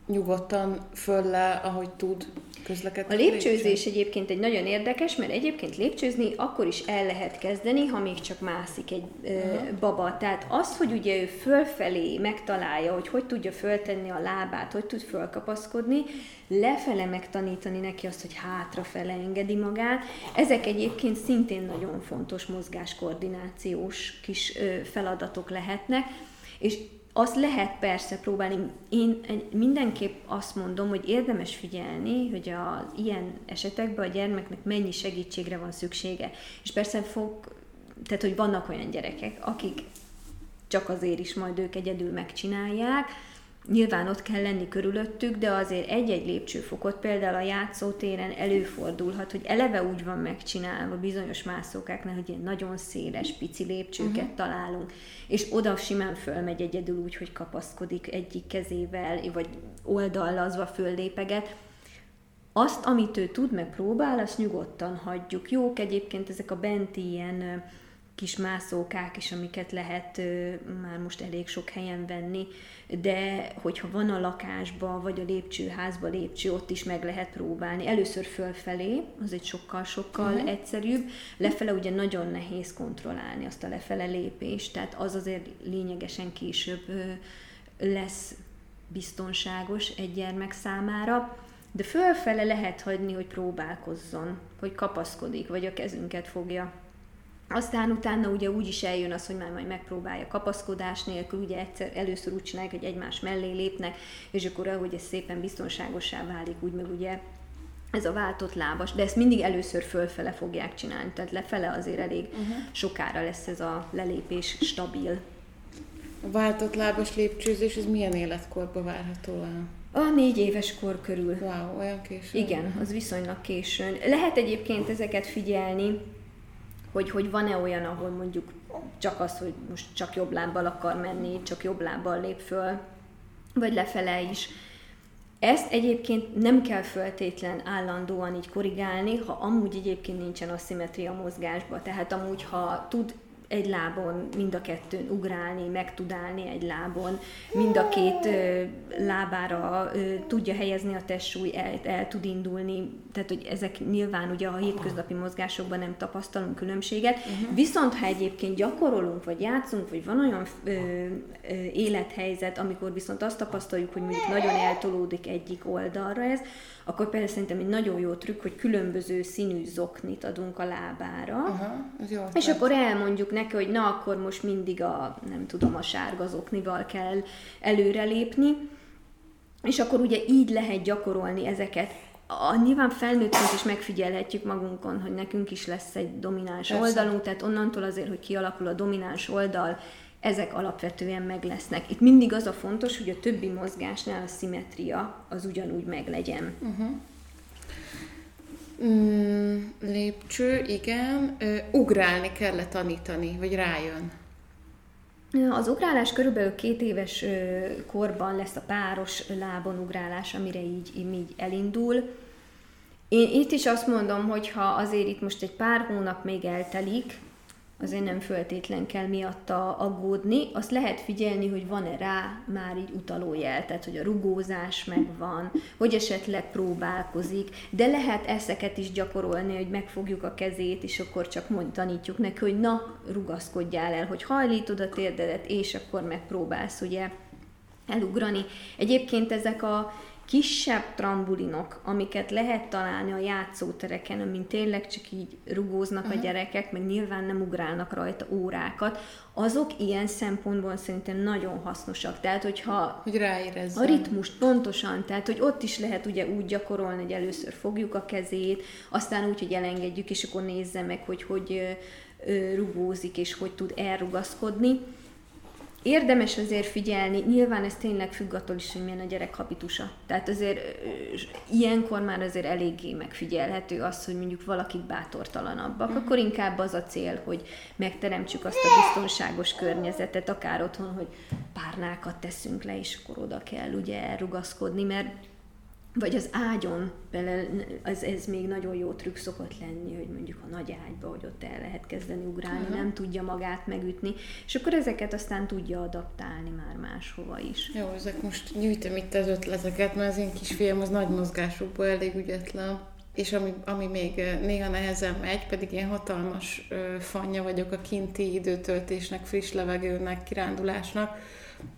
Speaker 2: nyugodtan föl le, ahogy tud közlekedni.
Speaker 1: A lépcsőzés egyébként egy nagyon érdekes, mert egyébként lépcsőzni akkor is el lehet kezdeni, ha még csak mászik egy uh-huh. baba. Tehát az, hogy ugye ő fölfelé megtalálja, hogy hogy tudja föltenni a lábát, hogy tud fölkapaszkodni, lefele megtanítani neki azt, hogy hátrafele engedi magát. Ezek egyébként szintén nagyon fontos mozgáskoordinációs kis feladatok lehetnek, és azt lehet persze próbálni. Én mindenképp azt mondom, hogy érdemes figyelni, hogy az ilyen esetekben a gyermeknek mennyi segítségre van szüksége. És persze fog, tehát hogy vannak olyan gyerekek, akik csak azért is majd ők egyedül megcsinálják, Nyilván ott kell lenni körülöttük, de azért egy-egy lépcsőfokot például a játszótéren előfordulhat, hogy eleve úgy van megcsinálva bizonyos mászókáknál, hogy ilyen nagyon széles, pici lépcsőket uh-huh. találunk, és oda simán fölmegy egyedül úgy, hogy kapaszkodik egyik kezével, vagy oldallazva föllépeget. Azt, amit ő tud, meg próbál, azt nyugodtan hagyjuk. Jók egyébként ezek a benti ilyen kis mászókák is, amiket lehet már most elég sok helyen venni, de hogyha van a lakásba, vagy a lépcsőházba lépcső, ott is meg lehet próbálni. Először fölfelé, az egy sokkal-sokkal uh-huh. egyszerűbb, lefele ugye nagyon nehéz kontrollálni azt a lefele lépést, tehát az azért lényegesen később lesz biztonságos egy gyermek számára, de fölfele lehet hagyni, hogy próbálkozzon, hogy kapaszkodik, vagy a kezünket fogja. Aztán utána ugye úgy is eljön az, hogy már majd megpróbálja kapaszkodás nélkül, ugye egyszer, először úgy csinálják, hogy egymás mellé lépnek, és akkor ahogy ez szépen biztonságosá válik, úgy meg ugye ez a váltott lábas, de ezt mindig először fölfele fogják csinálni, tehát lefele azért elég uh-huh. sokára lesz ez a lelépés stabil.
Speaker 2: A váltott lábas lépcsőzés, ez milyen életkorban várható el?
Speaker 1: A négy éves kor körül.
Speaker 2: Wow, olyan későn.
Speaker 1: Igen, az viszonylag későn. Lehet egyébként ezeket figyelni, hogy, hogy van-e olyan, ahol mondjuk csak az, hogy most csak jobb lábbal akar menni, csak jobb lábbal lép föl, vagy lefele is. Ezt egyébként nem kell föltétlen állandóan így korrigálni, ha amúgy egyébként nincsen aszimetria mozgásba. Tehát amúgy, ha tud egy lábon mind a kettőn ugrálni, meg tud állni egy lábon, mind a két ö, lábára ö, tudja helyezni a testsúly, el, el tud indulni, tehát hogy ezek nyilván ugye a hétköznapi mozgásokban nem tapasztalunk különbséget, uh-huh. viszont ha egyébként gyakorolunk, vagy játszunk, vagy van olyan ö, ö, élethelyzet, amikor viszont azt tapasztaljuk, hogy mondjuk nagyon eltolódik egyik oldalra ez, akkor például szerintem egy nagyon jó trükk, hogy különböző színű zoknit adunk a lábára,
Speaker 2: ez jó
Speaker 1: és akkor elmondjuk neki, hogy na akkor most mindig a, nem tudom, a sárga zoknival kell előrelépni, és akkor ugye így lehet gyakorolni ezeket. A, nyilván felnőttként is megfigyelhetjük magunkon, hogy nekünk is lesz egy domináns Persze. oldalunk, tehát onnantól azért, hogy kialakul a domináns oldal, ezek alapvetően meg lesznek. Itt mindig az a fontos, hogy a többi mozgásnál a szimetria az ugyanúgy meglegyen.
Speaker 2: Uh-huh. Mm, lépcső, igen. Ö, ugrálni kell tanítani, vagy rájön?
Speaker 1: Az ugrálás körülbelül két éves korban lesz a páros lábon ugrálás, amire így, így elindul. Én itt is azt mondom, hogy ha azért itt most egy pár hónap még eltelik, azért nem föltétlen kell miatta aggódni. Azt lehet figyelni, hogy van-e rá már így utalójel, tehát hogy a rugózás megvan, hogy esetleg próbálkozik, de lehet eszeket is gyakorolni, hogy megfogjuk a kezét, és akkor csak mond, tanítjuk neki, hogy na, rugaszkodjál el, hogy hajlítod a térdedet, és akkor megpróbálsz ugye elugrani. Egyébként ezek a kisebb trambulinok, amiket lehet találni a játszótereken, amin tényleg csak így rugóznak uh-huh. a gyerekek, meg nyilván nem ugrálnak rajta órákat, azok ilyen szempontból szerintem nagyon hasznosak. Tehát, hogyha
Speaker 2: hogy
Speaker 1: a ritmust pontosan, tehát, hogy ott is lehet ugye úgy gyakorolni, hogy először fogjuk a kezét, aztán úgy, hogy elengedjük, és akkor nézze meg, hogy hogy rugózik, és hogy tud elrugaszkodni érdemes azért figyelni, nyilván ez tényleg függ attól is, hogy milyen a gyerek habitusa. Tehát azért ilyenkor már azért eléggé megfigyelhető az, hogy mondjuk valakik bátortalanabbak, uh-huh. akkor inkább az a cél, hogy megteremtsük azt a biztonságos környezetet, akár otthon, hogy párnákat teszünk le, és akkor oda kell ugye elrugaszkodni, mert vagy az ágyon, az, ez még nagyon jó trükk szokott lenni, hogy mondjuk a nagy ágyba, hogy ott el lehet kezdeni ugrálni, uh-huh. nem tudja magát megütni, és akkor ezeket aztán tudja adaptálni már máshova is.
Speaker 2: Jó, ezek most gyűjtöm itt az ötleteket, mert az én kisfiam az nagy mozgásukból elég ügyetlen, és ami, ami még néha nehezen megy, pedig ilyen hatalmas ö, fanya vagyok a kinti időtöltésnek, friss levegőnek, kirándulásnak,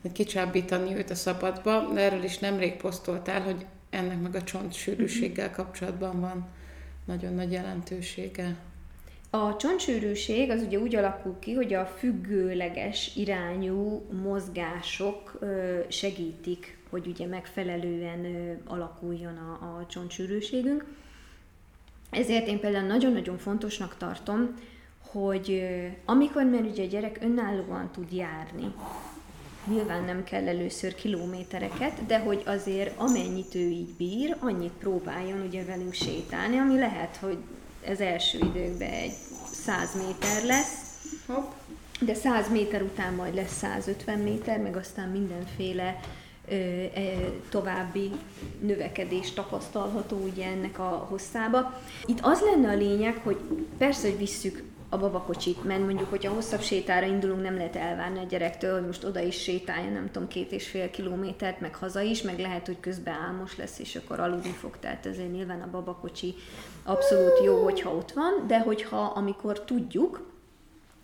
Speaker 2: hogy kicsábítani őt a szabadba, de erről is nemrég posztoltál, hogy ennek meg a csontsűrűséggel kapcsolatban van nagyon nagy jelentősége.
Speaker 1: A csontsűrűség az ugye úgy alakul ki, hogy a függőleges irányú mozgások segítik, hogy ugye megfelelően alakuljon a, a csontsűrűségünk. Ezért én például nagyon-nagyon fontosnak tartom, hogy amikor már ugye a gyerek önállóan tud járni, Nyilván nem kell először kilométereket, de hogy azért amennyit ő így bír, annyit próbáljon ugye velünk sétálni, ami lehet, hogy ez első időkben egy 100 méter lesz, Hopp. de 100 méter után majd lesz 150 méter, meg aztán mindenféle ö, ö, további növekedés tapasztalható ugye ennek a hosszába. Itt az lenne a lényeg, hogy persze, hogy visszük a babakocsit, mert mondjuk, hogyha hosszabb sétára indulunk, nem lehet elvárni a gyerektől, hogy most oda is sétálja, nem tudom, két és fél kilométert, meg haza is, meg lehet, hogy közben álmos lesz, és akkor aludni fog, tehát ezért nyilván a babakocsi abszolút jó, hogyha ott van, de hogyha amikor tudjuk,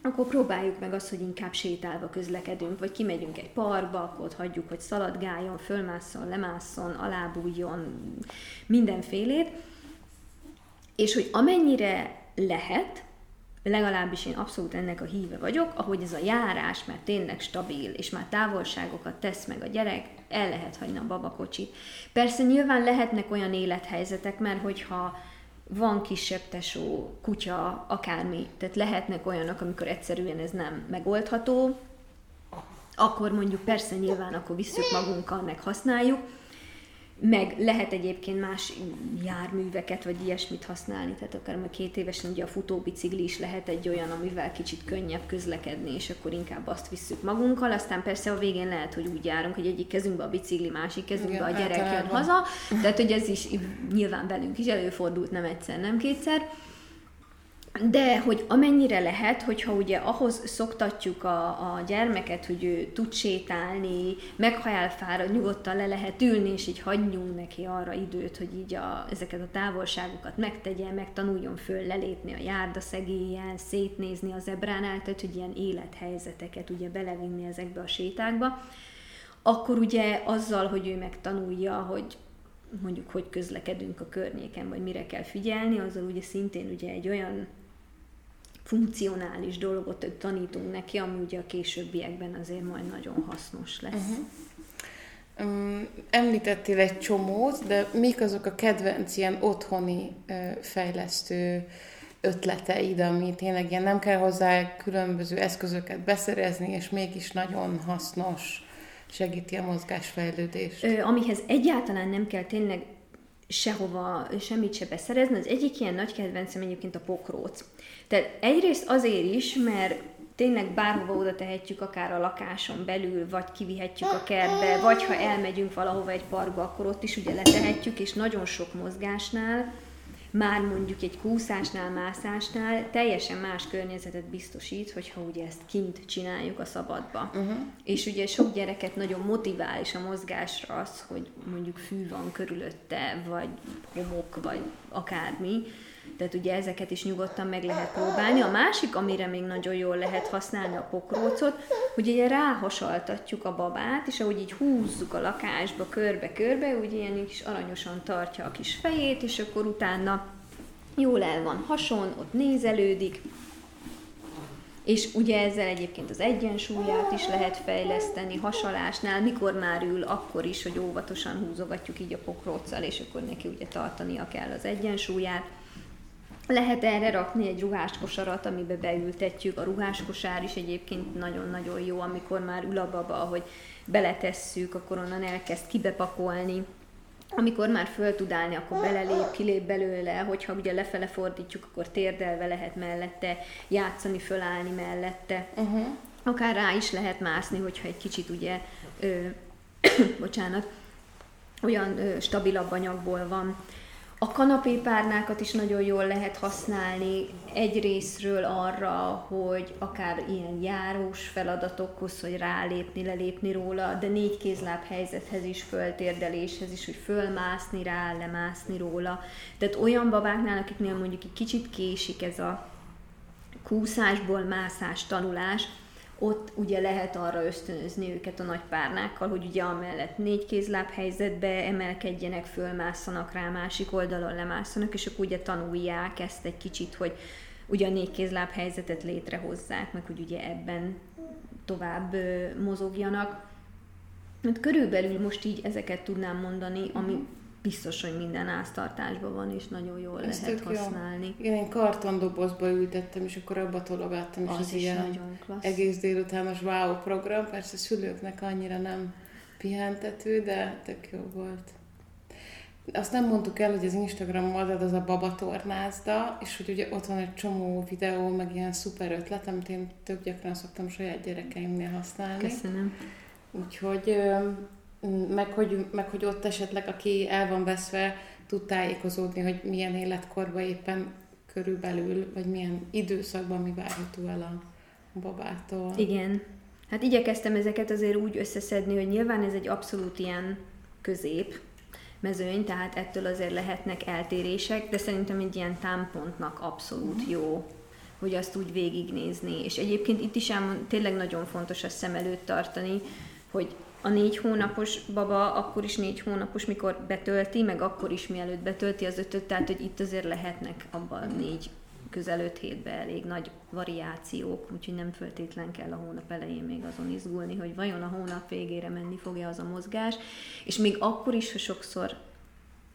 Speaker 1: akkor próbáljuk meg azt, hogy inkább sétálva közlekedünk, vagy kimegyünk egy parkba, akkor ott hagyjuk, hogy szaladgáljon, fölmásszon, lemásszon, alábújjon, mindenfélét. És hogy amennyire lehet, legalábbis én abszolút ennek a híve vagyok, ahogy ez a járás már tényleg stabil, és már távolságokat tesz meg a gyerek, el lehet hagyni a babakocsit. Persze nyilván lehetnek olyan élethelyzetek, mert hogyha van kisebb tesó, kutya, akármi, tehát lehetnek olyanok, amikor egyszerűen ez nem megoldható, akkor mondjuk persze nyilván akkor visszük magunkkal, meg használjuk, meg lehet egyébként más járműveket, vagy ilyesmit használni, tehát akár a két évesen ugye a futóbicikli is lehet egy olyan, amivel kicsit könnyebb közlekedni, és akkor inkább azt visszük magunkkal, aztán persze a végén lehet, hogy úgy járunk, hogy egyik kezünkbe a bicikli, másik kezünkbe Igen, a gyerek jön haza, tehát hogy ez is nyilván velünk is előfordult nem egyszer, nem kétszer, de hogy amennyire lehet, hogyha ugye ahhoz szoktatjuk a, a gyermeket, hogy ő tud sétálni, meghajál fára, nyugodtan le lehet ülni, és így hagyjunk neki arra időt, hogy így a, ezeket a távolságokat megtegye, megtanuljon föl lelépni a járda szegélyen, szétnézni az ebránál, tehát hogy ilyen élethelyzeteket ugye belevinni ezekbe a sétákba, akkor ugye azzal, hogy ő megtanulja, hogy mondjuk hogy közlekedünk a környéken, vagy mire kell figyelni, azzal ugye szintén ugye egy olyan funkcionális dolgot tanítunk neki, ami ugye a későbbiekben azért majd nagyon hasznos lesz. Uh-huh.
Speaker 2: Um, említettél egy csomót, de mik azok a kedvenc ilyen otthoni uh, fejlesztő ötleteid, ami tényleg ilyen nem kell hozzá különböző eszközöket beszerezni, és mégis nagyon hasznos, segíti a mozgásfejlődést?
Speaker 1: Ö, amihez egyáltalán nem kell tényleg sehova, semmit se beszerezni. Az egyik ilyen nagy kedvencem egyébként a pokróc. Tehát egyrészt azért is, mert tényleg bárhova oda tehetjük, akár a lakáson belül, vagy kivihetjük a kertbe, vagy ha elmegyünk valahova egy parkba, akkor ott is ugye letehetjük, és nagyon sok mozgásnál már mondjuk egy kúszásnál, mászásnál teljesen más környezetet biztosít, hogyha ugye ezt kint csináljuk a szabadba. Uh-huh. És ugye sok gyereket nagyon motivál is a mozgásra az, hogy mondjuk fű van körülötte, vagy homok, vagy akármi. Tehát ugye ezeket is nyugodtan meg lehet próbálni. A másik, amire még nagyon jól lehet használni a pokrócot, hogy ugye ráhasaltatjuk a babát, és ahogy így húzzuk a lakásba körbe-körbe, ugye ilyen kis aranyosan tartja a kis fejét, és akkor utána jól el van hason, ott nézelődik, és ugye ezzel egyébként az egyensúlyát is lehet fejleszteni, hasalásnál, mikor már ül, akkor is, hogy óvatosan húzogatjuk így a pokróccal, és akkor neki ugye tartania kell az egyensúlyát. Lehet erre rakni egy ruháskosarat, amiben beültetjük. A ruháskosár is egyébként nagyon-nagyon jó, amikor már ül a baba, hogy beletesszük, akkor onnan elkezd kibepakolni. Amikor már föl tud állni, akkor belelép, kilép belőle, hogyha ugye lefele fordítjuk, akkor térdelve lehet mellette játszani, fölállni mellette. Uh-huh. Akár rá is lehet mászni, hogyha egy kicsit ugye, ö, bocsánat, olyan ö, stabilabb anyagból van. A kanapépárnákat is nagyon jól lehet használni egy részről arra, hogy akár ilyen járós feladatokhoz, hogy rálépni, lelépni róla, de négy kézláb helyzethez is, föltérdeléshez is, hogy fölmászni rá, lemászni róla. Tehát olyan babáknál, akiknél mondjuk egy kicsit késik ez a kúszásból mászás tanulás, ott ugye lehet arra ösztönözni őket a nagy párnákkal, hogy ugye amellett négy kézláb helyzetbe emelkedjenek, fölmásszanak rá, másik oldalon lemásszanak, és akkor ugye tanulják ezt egy kicsit, hogy ugye a négy kézláb helyzetet létrehozzák, meg hogy ugye ebben tovább mozogjanak. Hát körülbelül most így ezeket tudnám mondani, ami biztos, hogy minden áztartásban van, és nagyon jól Ez lehet használni.
Speaker 2: Jó. Igen, én kartondobozba ültettem, és akkor abba tologattam, és az, az is ilyen nagyon klassz. egész délutános wow program, persze szülőknek annyira nem pihentető, de tök jó volt. Azt nem mondtuk el, hogy az Instagram oldal az a babatornázda, és hogy ugye ott van egy csomó videó, meg ilyen szuper ötlet, amit én tök gyakran szoktam saját gyerekeimnél használni.
Speaker 1: Köszönöm.
Speaker 2: Úgyhogy meg hogy, meg hogy ott esetleg, aki el van veszve, tud tájékozódni, hogy milyen életkorban éppen körülbelül, vagy milyen időszakban mi várható el a babától.
Speaker 1: Igen. Hát igyekeztem ezeket azért úgy összeszedni, hogy nyilván ez egy abszolút ilyen közép mezőny, tehát ettől azért lehetnek eltérések, de szerintem egy ilyen támpontnak abszolút jó hogy azt úgy végignézni. És egyébként itt is elmond, tényleg nagyon fontos azt szem előtt tartani, hogy a négy hónapos baba akkor is négy hónapos, mikor betölti, meg akkor is mielőtt betölti az ötöt, tehát hogy itt azért lehetnek abban négy közel öt hétben elég nagy variációk, úgyhogy nem föltétlen kell a hónap elején még azon izgulni, hogy vajon a hónap végére menni fogja az a mozgás, és még akkor is, ha sokszor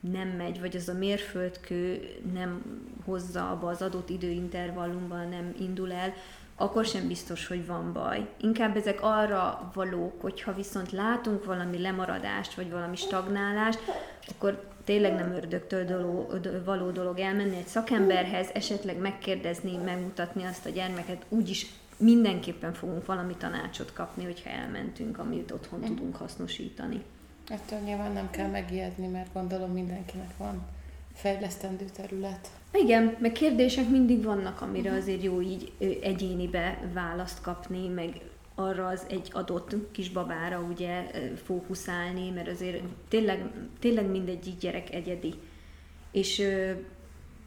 Speaker 1: nem megy, vagy az a mérföldkő nem hozza abba az adott időintervallumban, nem indul el, akkor sem biztos, hogy van baj. Inkább ezek arra valók, hogyha viszont látunk valami lemaradást, vagy valami stagnálást, akkor tényleg nem ördögtől való dolog elmenni egy szakemberhez, esetleg megkérdezni, megmutatni azt a gyermeket, úgyis mindenképpen fogunk valami tanácsot kapni, hogyha elmentünk, amit otthon tudunk hasznosítani.
Speaker 2: Ettől nyilván nem kell megijedni, mert gondolom mindenkinek van fejlesztendő terület.
Speaker 1: Igen, meg kérdések mindig vannak, amire azért jó így egyénibe választ kapni, meg arra az egy adott kisbabára ugye fókuszálni, mert azért tényleg, tényleg mindegyik gyerek egyedi. És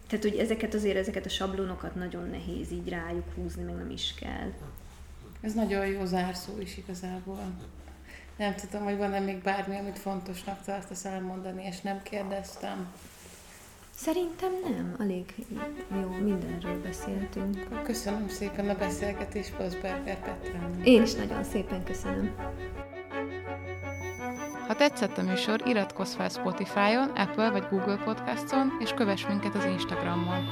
Speaker 1: tehát, hogy ezeket azért, ezeket a sablonokat nagyon nehéz így rájuk húzni, meg nem is kell.
Speaker 2: Ez nagyon jó zárszó is igazából. Nem tudom, hogy van-e még bármi, amit fontosnak tartasz elmondani, és nem kérdeztem.
Speaker 1: Szerintem nem, elég jó, mindenről beszéltünk.
Speaker 2: Köszönöm szépen a beszélgetést Paszberger Petrának.
Speaker 1: Én is nagyon szépen köszönöm.
Speaker 2: Ha tetszett a műsor, iratkozz fel Spotify-on, Apple vagy Google Podcast-on, és kövess minket az Instagramon.